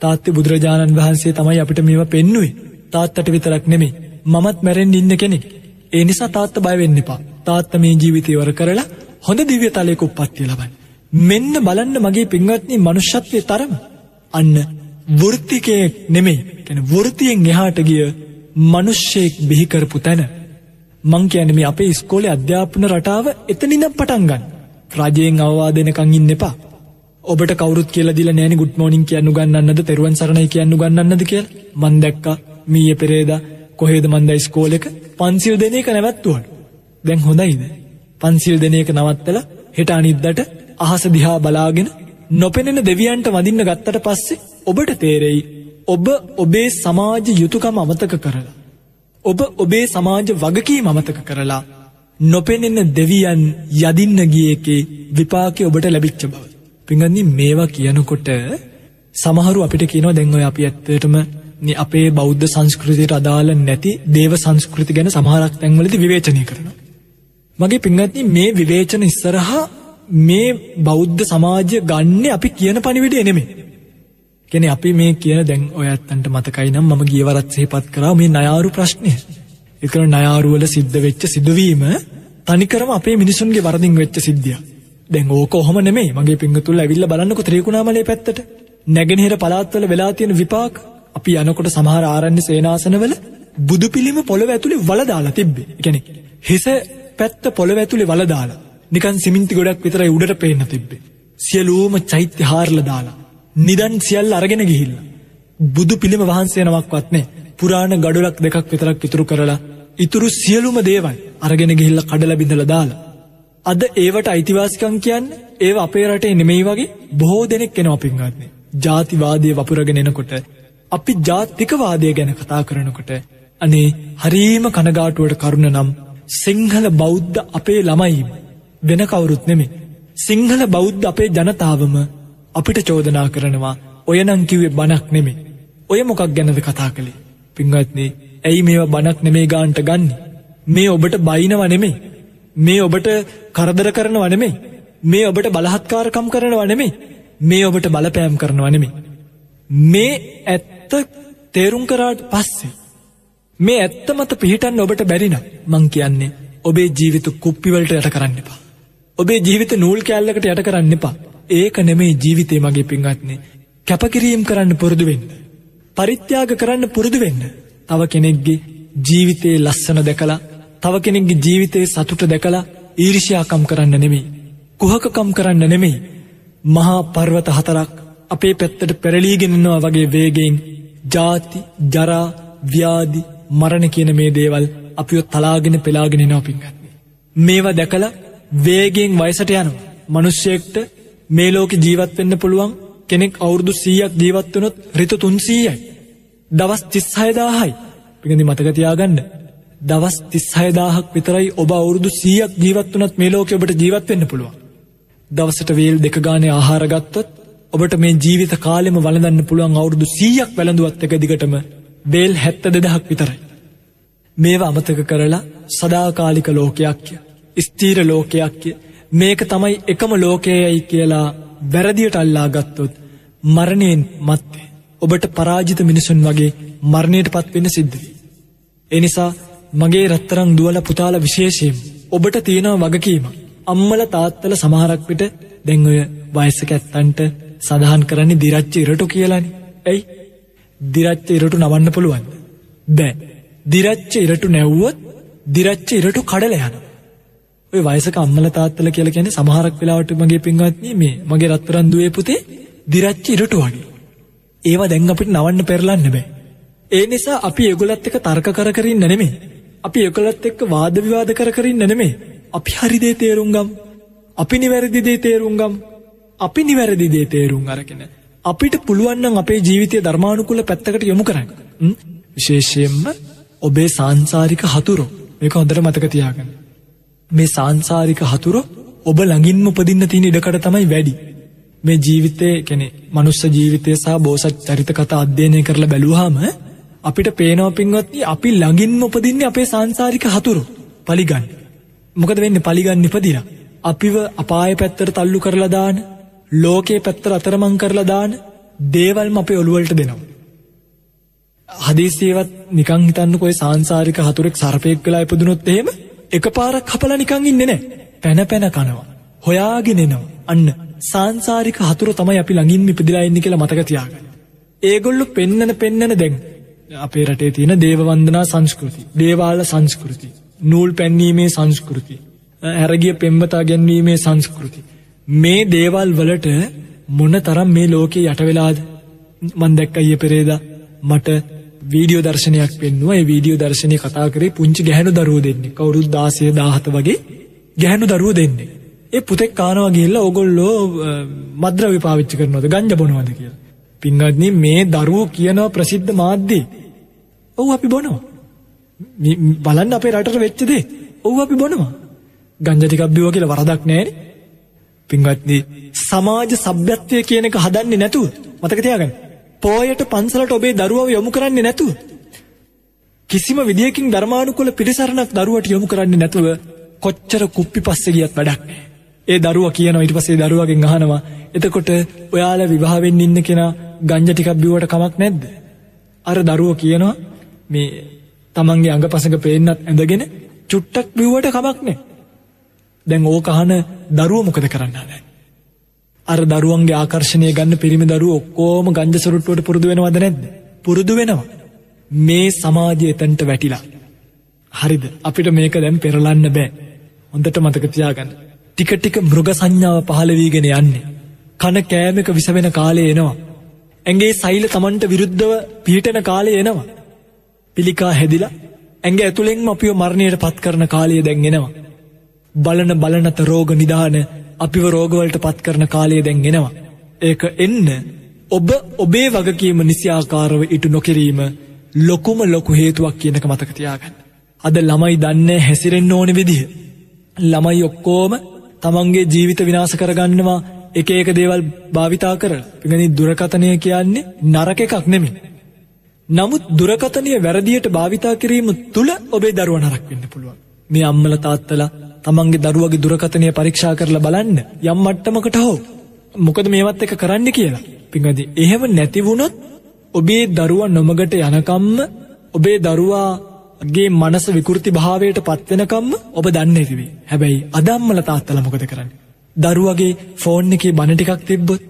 තාත්‍ය බුදුරජාණන් වහන්සේ තමයි අපිට මේව පෙන්නුවේ. තාත්තට විතරක් නෙමේ. මමත් මැරෙන් ඉන්න කෙනෙක්. ඒ නිසා තාත්ත බයවෙන්න එපා. තාත්ත මේ ජීවිතයවර කරලා හොඳ දිව්‍ය තලයක උපත්තිය ලබන්න. මෙන්න බලන්න මගේ පින්වත්නි මනුෂ්‍යත්වය තරම. අන්න වෘත්තිකයෙක් නෙමෙයි. කැන වෘතියෙන් එහාට ගිය මනුෂ්‍යයෙක් බිහිකරපු තැන. මං කියන මේ අපේ ස්කෝලේ අධ්‍යාපන රටාව එතනිනම් පටන්ගන්න රජයෙන් අවවාදනකං ඉන්න එපා. ඔබට කවරුත් කියල දිල නෑන ගුඩ් මෝනිින් කියන්න ගන්නන්නද තෙරුවන් සරණයි කියන්න ගන්නන්නද කියල. මන්දැක්ක මීය පෙරේද කොහේද මන්ද ස්කෝල එක? පන්සිල් දෙන එක නැවත්තුවට. දැන් හොඳයිද පන්සිල් දෙන එක නවත්තල හෙට අනිද්දට අහස දිහා බලාගෙන නොපෙනෙන දෙවියන්ට වදින්න ගත්තට පස්සේ ඔබට තේරෙයි ඔබ ඔබේ සමාජ යුතුකම අමතක කරලා. ඔබ ඔබේ සමාජ වගකී මමතක කරලා නොපෙනෙන දෙවියන් යදින්න ගිය එකේ විපාකය ඔබට ලැබිච්ච බව. පිඟන්නේ මේවා කියනකොට සමහරු අපිට කියනවා දැන් ඔය අපි ඇත්තටම අපේ බෞද්ධ සංස්කෘතියට අදාළ නැති දේව සංස්කෘති ගැන සමහරක් තැන්වලදී විවේචනය කරනවා. මගේ පින්වත්නි මේ විවේචන ඉස්සරහා මේ බෞද්ධ සමාජය ගන්න අපි කියන පණිවිඩය නෙමෙයි. කියන්නේ අපි මේ කියන දැන් ඔය ඇත්තන්ට මතකයි නම් මම ගියවරත් සිහිපත් කරා මේ ණයාරු ප්‍රශ්නය. ඒක ණයාරු වල සිද්ධ වෙච්ච සිදුවීම තනිකරම අපේ මිනිසුන්ගේ වරදින් වෙච්ච සිද්ධියක්. දැන් ඕක ඔහොම නෙමෙයි. මගේ පිංගුතුල්ල ඇවිල්ලා බලන්නකො ත්‍රිකුණාමලේ පැත්තට. නැගෙනහිර පළාත්වල වෙලා තියෙන විපාක. අපි යනකොට සමහර ආරණ්‍ය සේනාසනවල බුදු පිළිම පොළව ඇතුලේ වල දාලා තිබ්බේ. ඒ කියන්නේ හිස පැත්ත පොළව ඇතුලේ වල දාලා. නිකන් සිමෙන්ති ගොඩක් විතරයි උඩට පේන්න තිබ්බේ. සියලුම චෛත්‍ය හාරලා දාලා. නිදන් සියල්ල අරගෙන ගිහිල්ලා. බුදු පිළිම වහන්සේ නමක්වත් නෑ. පුරාණ ගඩොලක් දෙකක් විතරක් ඉතුරු කරලා ඉතුරු සියලුම දේවල් අරගෙන ගිහිල්ලා කඩලා බිඳලා දාලා. අද ඒවට අයිතිවාසිකම් කියන්නේ ඒව අපේ රටේ නෙමෙයි වගේ බොහෝ දෙනෙක් එනවා පින්වත්නි. ජාතිවාදය වපුරගෙන එනකොට අපි ජාතිකවාදය ගැන කතා කරනකොට අනේ හරීම කනගාටුවට කරුණ නම් සිංහල බෞද්ධ අපේ ළමයි වෙන කවුරුත් නෙමෙයි. සිංහල බෞද්ධ අපේ ජනතාවම අපිට චෝදනා කරනවා ඔය නම් කිව්වේ බණක් නෙමෙයි. ඔය මොකක් ගැනද කතා කළේ? පින්වත්නි, ඇයි මේවා බණක් නෙමෙයි ගාන්ට ගන්නෙ? මේ ඔබට බයිනව නෙමෙයි. මේ ඔබට කරදර කරනව නෙමෙයි. මේ ඔබට බලහත්කාරකම් කරනව නෙමෙයි. මේ ඔබට බලපෑම් කරනව නෙමෙයි. මේ ඇත්ත තේරුම් කරාට පස්සේ මේ ඇත්ත මත පිහිටන්න ඔබට බැරිනම් මං කියන්නේ ඔබේ ජීවිත කුප්පිවලට යට කරන්න එපා. ඔබේ ජීවිත නූල් කෑල්ලකට යට කරන්න එපා. ඒක නෙමේ ජීවිතේ මගේ පින්වත්නි. කැපකිරීම කරන්න පුරුදු වෙන්න. පරිත්‍යාග කරන්න පුරුදු වෙන්න. තව කෙනෙක්ගේ ජීවිතේ ලස්සන දැකලා තව කෙනෙක්ගේ ජීවිතේ සතුට දැකලා ඊර්ෂ්‍යාකම් කරන්න නෙමෙයි. කුහකකම් කරන්න නෙමෙයි. මහා පර්වත හතරක් අපේ පැත්තට පෙරලීගෙන යනවා වගේ වේගයෙන් ජාති, ජරා, ව්‍යාධි, මරණ කියන මේ දේවල් අපිව තලාගෙන පෙලාගෙන යනවා පින්වත්නි. මේවා දැකලා වේගයෙන් වයසට යනවා. මිනිස්සෙක්ට මේ ලෝකෙ ජීවත් වෙන්න පුළුවන් කෙනෙක් අවුරුදු 100ක් ජීවත් වුණොත් ඍතු 300යි. දවස් 36000යි. පිටින්දි මතක තියාගන්න. දවස් 36000ක් විතරයි ඔබ අවුරුදු 100ක් ජීවත් වුණත් මේ ලෝකෙ ඔබට ජීවත් වෙන්න පුළුවන්. දවසට වේල් දෙක ගානේ ආහාර ගත්තොත් ඔබට මේ ජීවිත කාලෙම වළඳන්න පුළුවන් අවුරුදු 100ක් වැළඳුවත් එක දිගටම වේල් 72000ක් විතරයි. මේවා අමතක කරලා සදාකාලික ලෝකයක් ස්ථීර ලෝකයක්. මේක තමයි එකම ලෝකයයි කියලා වැරදියට අල්ලා ගත්තොත් මරණයෙන් මත්තේ ඔබට පරාජිත මිනිසුන් වගේ මරණයට පත්වෙන්න සිද්ධවී. එනිසා මගේ රත්තරං දුවල පුතාල විශේෂයෙන් ඔබට තියෙනව වගකීම අම්මල තාත්තල සමහරක් විට දැන් ඔය වයසක ඇත්තන්ට සඳහන් කරන්නේ දිරච්ච ඉරටු කියලානි. ඇයි? දිරච්ච ඉරටු නවන්න පුළුවන් බෑ. දිරච්ච ඉරටු නැව්වොත් දිරච්ච ඉරටු කඩල යන ඔය වයසක අම්මල තාත්තල කියලා කියන්නේ සමහරක් වෙලාවට මගේ පින්වත්නි මේ මගේ රත්තරන් දුවේ පුතේ දිරච්ච ඉරටු වගේ. ඒවා දැන් අපිට නවන්න පෙරලන්න බෑ. ඒ නිසා අපි ඒගොල්ලත් එක්ක තර්ක කර කර ඉන්න නෙමෙයි. අපි ඒගොල්ලත් එක්ක වාද විවාද කර කර ඉන්න නෙමෙයි. අපි හරි දේ තේරුම් ගමු අපි නිවැරදි දේ තේරුම් ගමු අපි නිවැරදි දේ තේරුම් අරගෙන අපිට පුළුවන් නම් අපේ ජීවිතය ධර්මානුකූල පැත්තකට යොමු කරන්න. විශේෂයෙන්ම ඔබේ සාංශාරික හතුරු. මේක හොඳට මතක තියාගන්න. මේ සාංශාරික හතුරු ඔබ ළඟින්ම උපදින්න තියෙන ඉඩකඩ තමයි වැඩි. මේ ජීවිතයේ කියන්නේ මනුස්ස ජීවිතය සහ බෝසත් චරිත කතා අධ්‍යයනය කරලා බැලුවාම අපිට පේනවා පින්වත්නි අපි ළඟින්ම උපදින්නේ අපේ සාංශාරික හතුරු. පලිගන්න. මොකද වෙන්නේ පලිගන්න ඉපදිලා. අපිව අපාය පැත්තට තල්ලු කරලා දාන ලෝකයේ පැත්තට අතරමං කරලා දාන දේවල්ම අපේ ඔළුවලට දෙනවා. හදිසියවත් නිකන් හිතන්නකෝ ඔය සාංශාරික හතුරෙක් සර්පෙක් වෙලා ඉපදුනොත් එහෙම එකපාරක් හපලා නිකන් ඉන්නේ නැහැ. පැන පැන කනවා. හොයාගෙන එනවා. අන්න සාංශාරික හතුර තමයි අපි ළඟින් ඉපදිලා ඉන්නේ කියලා මතක තියාගන්න. ඒගොල්ලෝ පෙන්නන පෙන්නන දැන් අපේ රටේ තියෙන දේව වන්දනා සංස්කෘති, දේවාල සංස්කෘති, නූල් පැන්වීමේ සංස්කෘති, හැරගිය පෙම්වතා ගැන්වීමේ සංස්කෘති. මේ දේවල් වලට මොන තරම් මේ ලෝකේ යට වෙලාද මන් දැක්ක ඊයේ පෙරේදා මට වීඩියෝ දර්ශනයක් පෙන්නුවා. ඒ වීඩියෝ දර්ශනය කතා කරේ පුංචි ගැහැණු දරුවෝ දෙන්නෙක් කවුරුත් 16 17 වගේ ගැහැණු දරුවෝ දෙන්නෙක් ඒ පුතෙක් කානවා ගිහිල්ලා ඕගොල්ලෝ මද්ද්‍රව්‍ය පාවිච්චි කරනවද? ගංජා බොනවද කියලා. පින්වත්නි මේ දරුවෝ කියන ප්‍රසිද්ධ මාධ්‍යේ ඔව් අපි බොනවා. බලන්න අපේ රටට වෙච්ච දේ. ඔව් අපි බොනවා. ගංජා ටිකක් බිව්වා කියලා වරදක් නැහැනේ පින්වත්නි සමාජ සභ්‍යත්වය කියන එක හදන්නේ නැතුව මතක තියාගන්න. පෝයට පන්සලට ඔබේ දරුවව යොමු කරන්නේ නැතුව. කිසිම විදියකින් ධර්මානුකූල පිරිසරණක් දරුවට යොමු කරන්නේ නැතුව කොච්චර කුප්පි පස්සේ ගියත් වැඩක් නෑ. ඒ දරුව කියනවා ඊට පස්සේ දරුවගෙන් අහනවා එතකොට ඔයාලා විවාහ වෙන්න ඉන්න කෙනා ගංජා ටිකක් බිව්වට කමක් නැද්ද? අර දරුව කියනවා මේ තමන්ගේ අඟපසඟ පේන්නත් ඇඳගෙන චුට්ටක් බිව්වට කමක් නෑ. දැන් ඕක අහන දරුව මොකද කරන්න හදන්නේ? අර දරුවන්ගේ ආකර්ෂණය ගන්න පිරිමි දරුවෝ ඔක්කොම ගංජා සොරට්ටුවට පුරුදු වෙනවද නැද්ද? පුරුදු වෙනවා. මේ සමාජය එතනට වැටිලා. හරිද? අපිට මේක දැන් පෙරලන්න බෑ. හොඳට මතක තියාගන්න. ටික ටික මෘග සංඥාව පහළ වීගෙන යන්නේ. කන කෑමක විස වෙන කාලේ එනවා. ඇඟේ සෛල Tamanට විරුද්ධව පිහිටන කාලේ එනවා. පිළිකා හැදිලා ඇඟ ඇතුළෙන්ම අපිව මරණයට පත් කරන කාලය දැන් එනවා. බලන බලනත රෝග නිදාන අපිව රෝගවලට පත් කරන කාලය දැන් එනවා. ඒක එන්න ඔබ ඔබේ වගකීම නිසියාකාරව ඉටු නොකිරීම ලොකුම ලොකු හේතුවක් කියනක මතක තියාගන්න. අද ළමයි දන්නේ හැසිරෙන්න ඕන විදිහ. ළමයි ඔක්කෝම තමන්ගේ ජීවිත විනාශ කරගන්නවා එක එක දේවල් භාවිතා කර පිගනි දුරකථනය කියන්නේ නරක එකක් නෙමෙයි. නමුත් දුරකථනය වැරදියට භාවිතා කිරීම තුළ ඔබේ දරුව නරක් වෙන්න පුළුවන්. මේ අම්මල තාත්තලා තමන්ගේ දරුවගේ දුරකථනය පරීක්ෂා කරලා බලන්න යම් මට්ටමකට හෝ මොකද මේවත් එක කරන්න කියලා. පිඟදි එහෙම නැතිවුණොත් ඔබේ දරුවා නොමගට යනකම්ම ඔබේ දරුවාගේ මනස විකෘති භාවයට පත්වෙනකම්ම ඔබ දන්න ඇතිවේ හැබැයි අදම්මල තාත්තල මොකද කරන්න. දරුවගේ ෆෝන් එකේ බණ ටිකක් තිබ්බොත්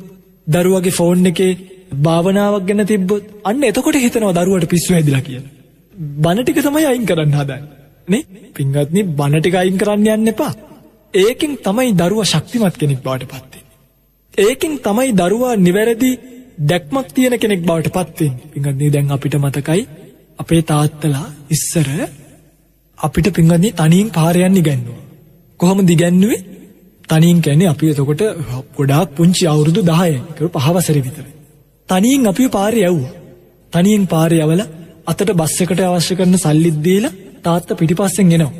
දරුවගේ ෆෝන් එකේ භාවනාවක් ගැන තිබ්බොත් අන්න එතකොට හිතනවා දරුවට පිස්සු හැදිලා කියලා. බණ ටික තමයි අයින් කරන්න හදන්නේ. නේ? පින්වත්නි බණ ටික අයින් කරන්න යන්න එපා. ඒකෙන් තමයි දරුවා ශක්තිමත් කෙනෙක් බවට පත් වෙන්නේ. ඒකෙන් තමයි දරුවා නිවැරදි දැක්මක් තියෙන කෙනෙක් බවට පත් වෙන්නේ. පින්වත්නි දැන් අපිට මතකයි අපේ තාත්තලා ඉස්සර අපිට පින්වත්නි තනියෙන් පාර යන්න ඉගැන්නුවා. කොහොමද ඉගැන්නුවේ? තනියෙන් කියන්නේ අපි එතකොට ගොඩාක් පුංචි අවුරුදු 10යි. ඒක පහ වසරේ විතර. තනියෙන් අපිව පාරේ යවුවා. තනියෙන් පාරේ යවලා අතට බස් එකට අවශ්‍ය කරන සල්ලිත් දීලා තාත්තා පිටිපස්සෙන් එනවා.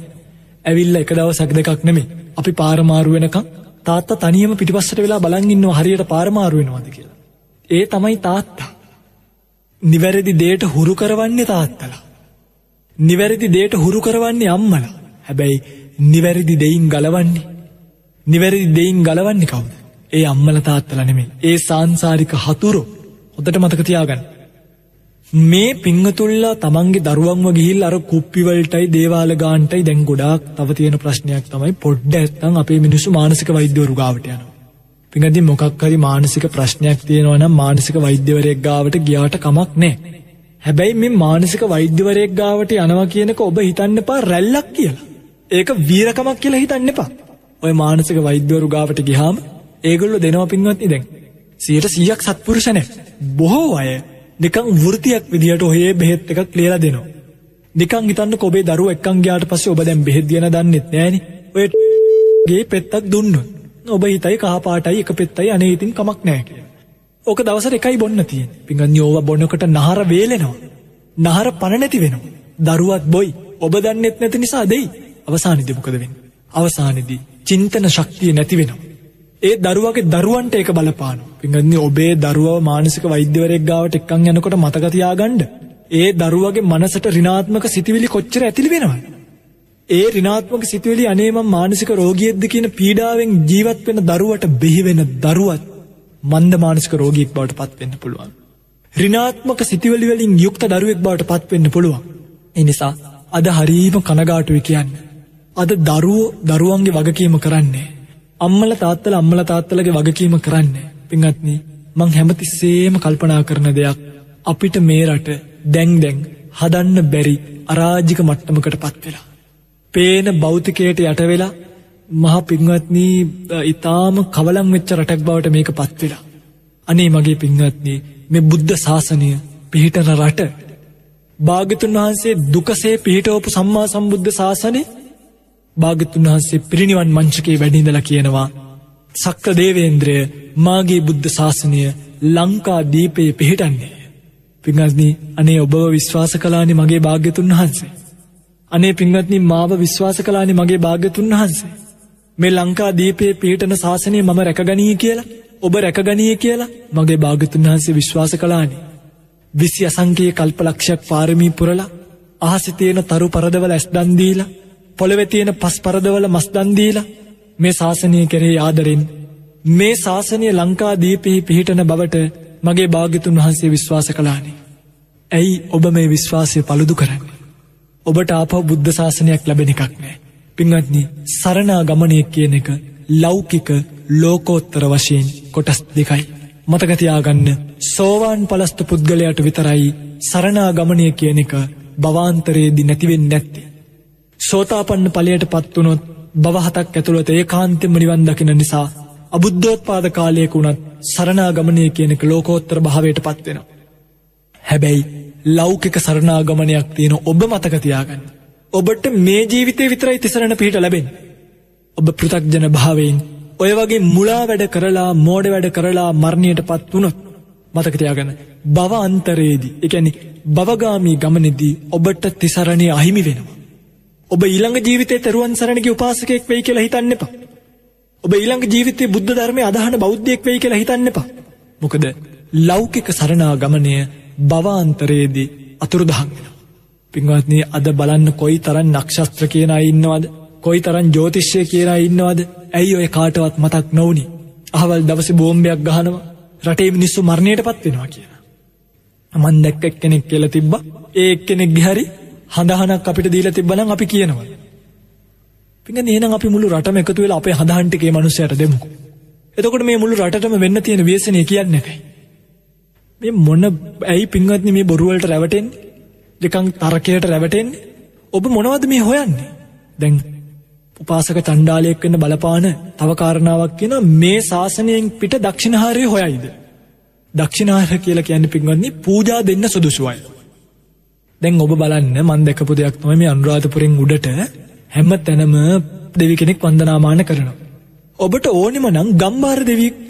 ඇවිල්ලා එක දවසක් දෙකක් නෙමෙයි. අපි පාර මාරු වෙනකන් තාත්තා තනියම පිටිපස්සට වෙලා බලන් ඉන්නවා හරියට පාර මාරු වෙනවද කියලා. ඒ තමයි තාත්තා. නිවැරදි දේට හුරු කරවන්නේ තාත්තලා. නිවැරදි දේට හුරු කරවන්නේ අම්මලා. හැබැයි නිවැරදි දෙයින් ගලවන්නේ. නිවැරදි දෙයින් ගලවන්නේ කවුද? ඒ අම්මල තාත්තලා නෙමෙයි. ඒ සාංශාරික හතුරු. හොඳට මතක තියාගන්න. මේ පිංගතුල්ලා තමන්ගේ දරුවන්ව ගිහිල්ලා අර කුප්පි වලටයි දේවාල ගාන්ටයි දැන් ගොඩාක් තව තියෙන ප්‍රශ්නයක් තමයි පොඩ්ඩ නැත්තම් අපේ මිනිස්සු මානසික වෛද්‍යවරු ගාවට යනවා. පිඟදි මොකක් හරි මානසික ප්‍රශ්නයක් තියෙනවා නම් මානසික වෛද්‍යවරයෙක් ගාවට ගියාට කමක් නැහැ. හැබැයි මේ මානසික වෛද්‍යවරයෙක් ගාවට යනවා කියනක ඔබ හිතන්න එපා රැල්ලක් කියලා. ඒක වීරකමක් කියලා හිතන්න එපා. ඔය මානසික වෛද්‍යවරු ගාවට ගියාම ඒගොල්ලෝ දෙනවා පින්වත්නි දැන් 100ක් සත්පුරුෂ නැහැ. බොහෝ අය නිකන් වෘතියක් විදියට ඔහේ බෙහෙත් එකක් ලියලා දෙනවා. නිකන් හිතන්නකො ඔබේ දරුවෝ එක්කන් ගියාට පස්සේ ඔබ දැන් බෙහෙත් දියන දන්නෙත් නෑනේ. ඔය ගේ පෙත්තක් දුන්නොත් ඔබ හිතයි කහපාටයි එක පෙත්තයි අනේ ඉතින් කමක් නෑ කියලා. ඕක දවසට එකයි බොන්න තියෙන්නේ. පිංගන්‍ය ඕව බොනකොට නහර වේලෙනවා. නහර පණ නැති වෙනවා. දරුවත් බොයි. ඔබ දන්නෙත් නැති නිසා දෙයි. අවසානයේදී මොකද වෙන්නේ? අවසානයේදී චින්තන ශක්තිය නැති වෙනවා. ඒ දරුවගේ දරුවන්ට ඒක බලපානවා. පිංගන්‍ය ඔබේ දරුවව මානසික වෛද්‍යවරයෙක් ගාවට එක්කන් යනකොට මතක තියාගන්න. ඒ දරුවගේ මනසට ඍණාත්මක සිතිවිලි කොච්චර ඇතිලි වෙනවද? ඒ ඍණාත්මක සිතුවිලි අනේ මම මානසික රෝගියෙක්ද කියන පීඩාවෙන් ජීවත් වෙන දරුවට බෙහි වෙන දරුවත් මන්ද මානසික රෝගියෙක් බවට පත් වෙන්න පුළුවන්. ඍණාත්මක සිතුවිලි වලින් යුක්ත දරුවෙක් බවට පත් වෙන්න පුළුවන්. ඒ නිසා අද හරීම කනගාටුයි කියන්නේ. අද දරුවෝ දරුවන්ගේ වගකීම කරන්නේ. අම්මලා තාත්තලා අම්මලා තාත්තලාගේ වගකීම කරන්නේ. පින්වත්නි මං හැමතිස්සෙම කල්පනා කරන දෙයක් අපිට මේ රට දැන් දැන් හදන්න බැරි අරාජික මට්ටමකට පත් වෙලා. පේන භෞතිකයට යට වෙලා මහ පින්වත්නි ඊටාම කවලම් වෙච්ච රටක් බවට මේක පත් වෙලා. අනේ මගේ පින්වත්නි මේ බුද්ධ ශාසනය පිහිටන රට භාග්‍යතුන් වහන්සේ දුකසේ පිහිටවපු සම්මා සම්බුද්ධ ශාසනය භාග්‍යතුන් වහන්සේ පිරිනිවන් මංචකේ වැඩිඳලා කියනවා සක්‍ර දේවේන්ද්‍රය මාගේ බුද්ධ ශාසනය ලංකා දීපයේ පිහිටන්නේ. පින්වත්නි අනේ ඔබව විශ්වාස කළානේ මගේ භාග්‍යතුන් වහන්සේ. අනේ පින්වත්නි මාව විශ්වාස කළානේ මගේ භාග්‍යතුන් වහන්සේ. මේ ලංකා දීපයේ පිහිටන ශාසනය මම රැකගනී කියලා ඔබ රැකගනී කියලා මගේ භාගතුන් වහන්සේ විශ්වාස කලානේ. විසි අසංකයේ කල්පලක්ෂයක් පාරමී පුරලා අහසි තියෙන තරු පරදවල ඇස් දන්දීලා පොළවෙ තියෙන පස් පරදවල මස් දන්දීලා මේ ශාසනය කෙරෙහි ආදරෙන් මේ ශාසනය ලංකා දීපෙහි පිහිටන බවට මගේ භාගිතුන් වහන්සේ විශ්වාස කලානේ. ඇයි ඔබ මේ විශ්වාසය පළුදු කරන්නේ. ඔබට ආපව බුද්ධ ශාසනයක් ලැබෙන එකක් නෑ. පිංහත්නි සරණා ගමනය කියන එක ලෞකික ලෝකෝත්තර වශයෙන් කොටස් දෙකයි. මතකතියාගන්න සෝවාන් පලස්ත පුද්ගලයට විතරයි සරණා ගමනය කියන එක භවාන්තරයේදි නැතිවෙන් නැත්ති. සෝතාපන්න පලයට පත්වනොත් බවහතක් ඇතුළත ඒ කාන්තෙම නිවන් දකින නිසා අබුද්ධෝත්පාද කාලයක වුණත් සරණාගමනය කියනක ලෝකෝත්තර භාවයට පත්වෙනවා. හැබැයි ලෞකික සරණාගමනයක් තියෙන ඔබ මතකතියාගන්න. ඔබට මේ ජීවිතය විතරයි තිසරණ පිහිට ලැබෙන්. ඔබ පෘතක්ජන භාවයෙන් ඔය වගේ මුලා වැඩ කරලා මෝඩ වැඩ කරලා මරණයට පත් වුණොත් මතකතියාගන්න බව අන්තරයේදී එකැනි බවගාමී ගමනෙදී ඔබට තිසරණය අහිමි වෙනවා. ඔබ ඊළඟ ජීවිතය තරුවන් සරණක උපාසකෙක් වෙයි කියලා හිතන්න එපා. ඔබ ඊළඟ ජීවිතය බුද්ධ ධර්මය අදහන බෞද්ධයෙක් වෙයි කියලා හිතන්න එපා. මොකද ලෞකික සරණා ගමනය බවාන්තරයේදී අතුරුදහන් වෙනවා. පින්වත්නී අද බලන්න කොයි තරන් නක්ෂස්ත්‍ර කියන ඉන්නවද කොයි තරන් ජෝතිශ්‍ය කියන ඉන්නවද ඇයි ඔය කාටවත් මතක් නොවනි අහවල් දවස බෝම්භයක් ගහනවා රටේ මිනිස්සු මරණයට පත්වෙනවා කියන. මන් දැක්ක කෙනෙක් කියල තිබ්බ ඒ කෙනෙක් ගහරි හඳහනක් අපිට දීල තිබ්බලන් අපි කියනවා. පිඟ නේන අපි මුළු රටම එකතු වෙලා අපේ හදහන්ටිකේ මනුස්සයට දෙමුකු. එතකොට මේ මුළු රටම වෙන්න තියෙන වේසනය කියන්න එකයි. මේ මොන්න ඇයි පින්වත්න මේ බොරුවලට රැවටෙන් දෙකං තරකයට රැවටෙන් ඔබ මොනවද මේ හොයන්නේ දැන් උපාසක චණ්ඩාලයක් වන්න බලපාන තවකාරණාවක් කියෙන මේ ශාසනයෙන් පිට දක්ෂිණහාරය හොයයිද. දක්ෂිනාහර කියලා කියන්න පින්වන්නේ පූජා දෙන්න සුදුසුවයි. දැන් ඔබ බලන්න මන් දෙකපු දෙයක් නොම මේ අනුරාධපුරෙන් උඩට හැම තැනම දෙවි කෙනෙක් වන්දනාමාන කරනවා. ඔබට ඕනෙම නම් ගම්බාර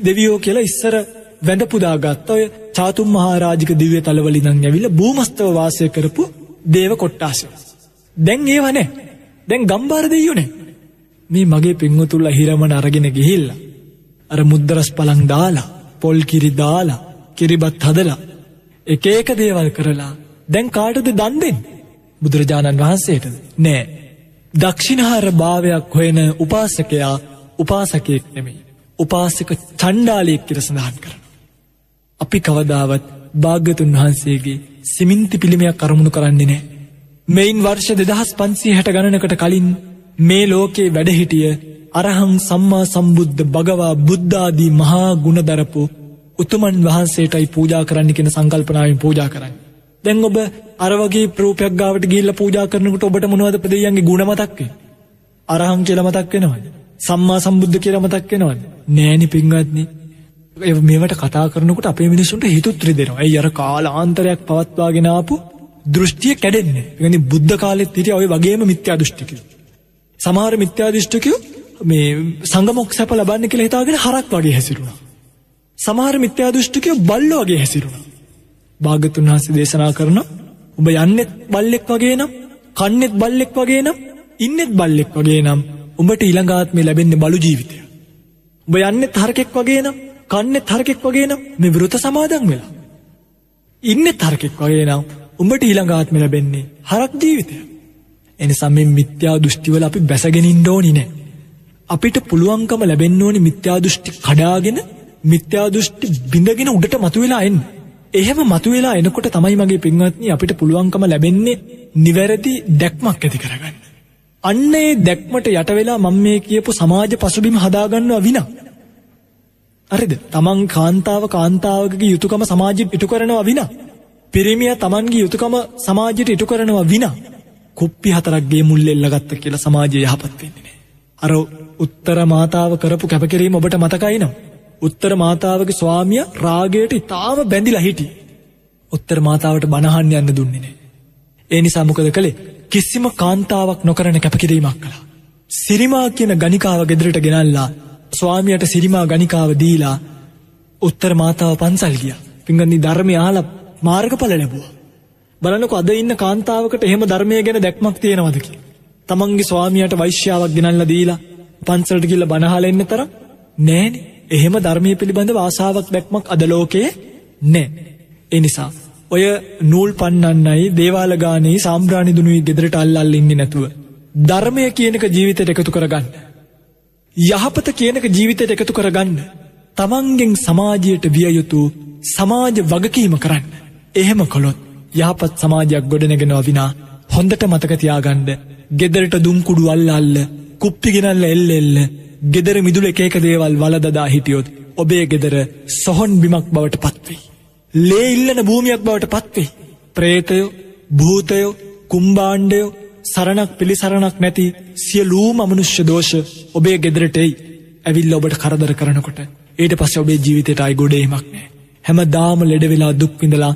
දෙවියෝ කියලා ඉස්සර වැඳ පුදාගත්ත ඔය චාතුම් මහාරාජික දිව්‍ය තලවලිනං ඇවිල භූමස්තව වාසය කරපු දේව කොට්ටාසය. දැන් ඒවනේ දැන් ගම්බාර දෙයුනේ මේ මගේ පිංහතුල්ල හිරමන අරගෙන ගිහිල්ල. අර මුද්දරස් පලං දාලා පොල් කිරි දාලා කිරිබත් හදලා එක ඒක දේවල් කරලා දැන් කාටද දන්දෙන් බුදුරජාණන් වහන්සේට නෑ දක්ෂිණහාර භාවයක් හොයන උපාසකයා උපාසකයෙක් නෙමෙයි. උපාසක චණ්ඩාලයෙක් කියර සඳහන් කරන. අපි කවදාවත් භාග්‍යතුන් වහන්සේගේ සිමින්ති පිළිමයක් කරමුණු කරන්නේ නෑ. මෙයින් වර්ෂ දෙදහස් පන්සී හැට ගණනකට කලින් මේ ලෝකේ වැඩහිටිය අරහං සම්මා සම්බුද්ධ භගවා බුද්ධාදී මහා ගුණදරපු උතුමන් වහන්සේටයි පූජා කරන්න කෙන සංකල්පනාවෙන් පූජා කරන්න. දැන් ඔබ අරවගේ ප්‍රූපයක් ගාවට ගිල්ල පූජා කරනකට ඔබට මොනවද ප්‍රදයන්ගේ ගුණමතක්වේ. අරහං කියල මතක් වෙනවද. සම්මා සම්බුද්ධ කියල මතක් වෙනවද. නෑනි පින්වත්න්නේ මේවට කතා කරනකට අපේ මිනිසුන්ට හිතුත්‍රි දෙනවා ඇයි අර කාලාන්තරයක් පවත්වාගෙනාපු දෘෂ්ටිය කැඩෙන්නේ ගනි බුද්ධ කාලෙත් හිටිය ඔය වගේම මිත්‍යා දෘෂ්ටිකය. සමහර මිත්‍යා දෘෂ්ටිකයෝ මේ සංගමොක් සැප ලබන්න කියලා හිතාගෙන හරක් වගේ හැසිරුණා. සමහර මිත්‍යා දෘෂ්ටිකයෝ බල්ල වගේ හැසිරුණා. භාගතුන් වහන්සේ දේශනා කරන ඔබ යන්නෙත් බල්ලෙක් වගේ නම් කන්නෙත් බල්ලෙක් වගේ නම් ඉන්නෙත් බල්ලෙක් වගේ නම් උඹට ඉළඟාත්මේ ලැබෙන්නේ බලු ජීවිතය. ඔබ යන්නෙත් හරකෙක් වගේ නම් කන්නෙත් හරකෙක් වගේ නම් මේ වෘත සමාදන් වෙලා. ඉන්නෙත් හරකෙක් වගේ නම් උඹට ඊළඟාත්ම ලැබෙන්නේ හරක් ජීවිතය. එනිසා මේ මිත්‍යා දෘෂ්ටිවල අපි බැසගෙනින් ඕනි නෑ. අපිට පුළුවන්කම ලැබෙන්න ඕනි මිත්‍යා දෘෂ්ටි කඩාගෙන මිත්‍යා දෘෂ්ටි බිඳගෙන උඩට මතුවෙලා එන්න. එහෙම මතුවෙලා එනකොට තමයි මගේ පින්වත්නි අපිට පුළුවන්කම ලැබෙන්නේ නිවැරදි දැක්මක් ඇති කරගන්න. අන්නේ දැක්මට යටවෙලා මං මේ කියපු සමාජ පසුබිම හදාගන්නවා විනා. හරිද තමන් කාන්තාව කාන්තාවගේ යුතුකම සමාජිත් ඉටු කරනවා විනා. පිරිමිය තමන්ගේ යුතුකම සමාජයට ඉටු කරනවා විනා. කුප්පි හතරක්ගේ මුල් එල්ලගත්ත කියලා සමාජය යහපත්වෙන්නේ. අර උත්තර මාතාව කරපු කැපකිරීම ඔබට මතකයිනම්. උත්තර මාතාවගේ ස්වාමිය රාගයට ඉතාම බැඳිලා හිටි. උත්තර මාතාවට බණහන්න යන්න දුන්නේනේ. ඒ නිසා මොකද කළේ කිසිම කාන්තාවක් නොකරන කැපකිරීමක් කළා. සිරිමා කියන ගනිකාව ගෙදරට ගෙනල්ලා ස්වාමියයට සිරිමා ගනිකාව දීලා උත්තර මාතාව පන්සල් ගිය. පිංගනි ධර්මය ආල මාර්ගඵල ලැබුව. බලනක අද ඉන්න කාන්තාවකට එහෙම ධර්මය ගැන දැක්මක් තියෙනවදකි. තමන්ගේ ස්වාමියයට වෛශ්‍යාවක් ගෙනල්ල දීලා පන්සලට කියල බනහල එන්න තරම් නෑන එහෙම ධර්මය පිළිබඳ වාසාාවක් දැක්මක් අදලෝකයේ නෑ. එනිසා ඔය නූල් පන්නන්නයි දේවාලගානී සාම්බ්‍රාණිදුනුයි ගෙදරට අල්ලල් ඉන්න නැතුව. ධර්මය කියනක ජීවිතයට එකතු කරගන්න. යහපත කියනක ජීවිතයට එකතු කරගන්න. තමන්ගෙන් සමාජයට විය යුතු සමාජ වගකීම කරන්න. එහෙම කොළොත් යහපත් සමාජයක් ගොඩනගෙනවා විනා හොඳට මතකතියාගණ්ඩ ගෙදරට දුම්කුඩු අල්ල අල්ල කුප්පිගෙනල්ල එල්ල එල්ල ගෙදර මිදුල එකක දේවල් වලදදා හිටියොත් ඔබේ ගෙදර සොහොන් බිමක් බවට පත්වෙයි. ලේ ඉල්ලන භූමියක් බවට පත්වෙයි. ප්‍රේතයෝ භූතයෝ කුම්බාණ්ඩයෝ සරණක් පිළිසරණක් නැති සියලූම අමනුෂ්‍ය දෝෂ ඔබේ ගෙදරටෙයි ඇවිල්ල ඔබට කරදර කරනකොට ඊට පස්ස ඔබේ ජීවිතයට අයි ගොඩේමක් නෑ හැම දාම ලෙඩවෙලා දුක්විඳලා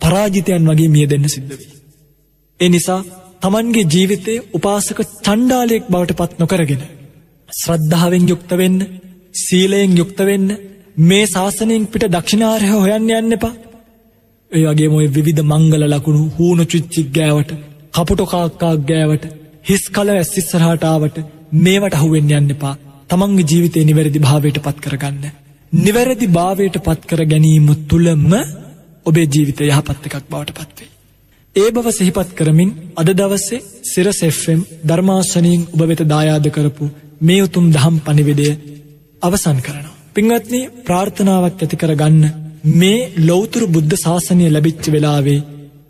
පරාජිතයන් වගේ මිය දෙන්න සිද්ධවී. ඒ නිසා තමන්ගේ ජීවිතය උපාසක චණ්ඩාලයෙක් බවට පත් නොකරගෙන. ශ්‍රද්ධාවෙන් යුක්තවෙන්න සීලයෙන් යුක්තවෙන්න මේ ශාසනයෙන් පිට දක්ෂිනාරය හොයන්න යන්න එපා. ඒ වගේ මොය විධ මංගල ලකුණු හූුණු චුච්චික් ගෑවට කපුටොකාක්කාක් ගෑවට හිස් කල ඇස්සිස්සරහටාවට මේවට අහුවෙන් යන්න එපා තමන්ගේ ජීවිතය නිවැරදි භාවයට පත් කරගන්න. නිවැරදි භාවයට පත්කර ගැනීම තුළම ඔබේ ජීවිතය යහපත් එකක් බවට පත්වේ. ඒ බව සිහිපත් කරමින් අද දවස්සේ සිරසෙෆ්ම් ධර්මාශනීන් ඔබ වෙත දායාද කරපු මේ උතුම් දහම් පනිවිඩය අවසන් කරනවා. පින්වත්නී ප්‍රාර්ථනාවක් ඇති කරගන්න මේ ලෞතුරු බුද්ධ ශාසනය ලැබිච්ච වෙලාවේ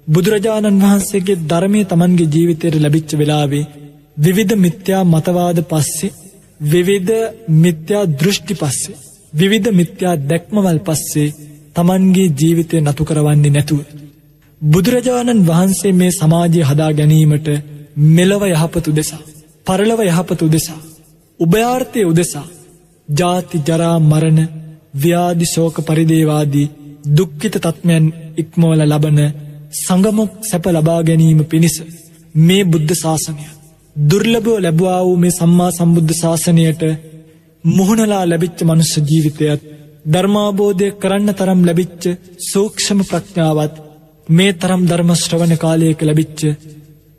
බුදුරජාණන් වහන්සේගේ ධර්මය තමන්ගේ ජීවිතයට ලැබිච්ච වෙලාවේ විවිධ මිත්‍යා මතවාද පස්සේ විවිධ මිත්‍යා දෘෂ්ටි පස්සේ විවිධ මිත්‍යා දැක්මවල් පස්සේ තමන්ගේ ජීවිතය නතු කරවන්නේ නැතුව. බුදුරජාණන් වහන්සේ මේ සමාජය හදා ගැනීමට මෙලව යහපතු දෙසා. පරලව යහපතු දෙසා. උභයාර්ථය උදෙසා. ජාති ජරා මරණ ව්‍යාධි ශෝක පරිදේවාදී දුක්කිත තත්මයන් ඉක්මෝල ලබන සඟමොක් සැප ලබා ගැනීම පිණිස මේ බුද්ධ ශාසනය දුර්ලබෝ ලැබවා වූ මේ සම්මා සම්බුද්ධ ශාසනයට මුහුණලා ලැබිච්ච මනුස්ස ජීවිතයත් ධර්මාබෝධය කරන්න තරම් ලැබිච්ච සූක්ෂම ප්‍රඥාවත් මේ තරම් ධර්මශ්‍රවණ කාලයක ලැබිච්ච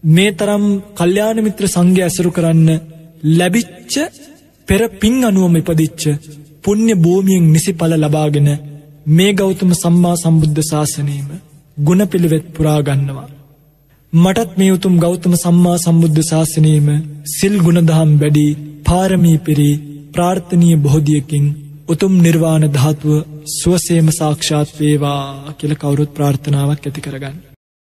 මේ තරම් කල්්‍යානමිත්‍ර සංඝය ඇසරු කරන්න ලැබිච්ච පෙර පින් අනුවම ඉපදිච්ච පුුණ්‍ය භූමියෙන් නිසි පල ලබාගෙන මේ ගෞතම සම්මා සම්බුද්ධ ශාසනීම ගුණ පිළිවෙත් පුරාගන්නවා. මටත් මේ උතුම් ගෞතම සම්මා සම්බුද්ධ ශාසනීම සිල් ගුණදහම් වැඩී පාරමී පිරී ප්‍රාර්ථනීය බොහෝදියකින් උතුම් නිර්වාණ ධාතුව සුවසේම සාක්ෂාත් වේවා කියල කවුරුත් ප්‍රාර්ථනාවක් ඇති කරගන්න.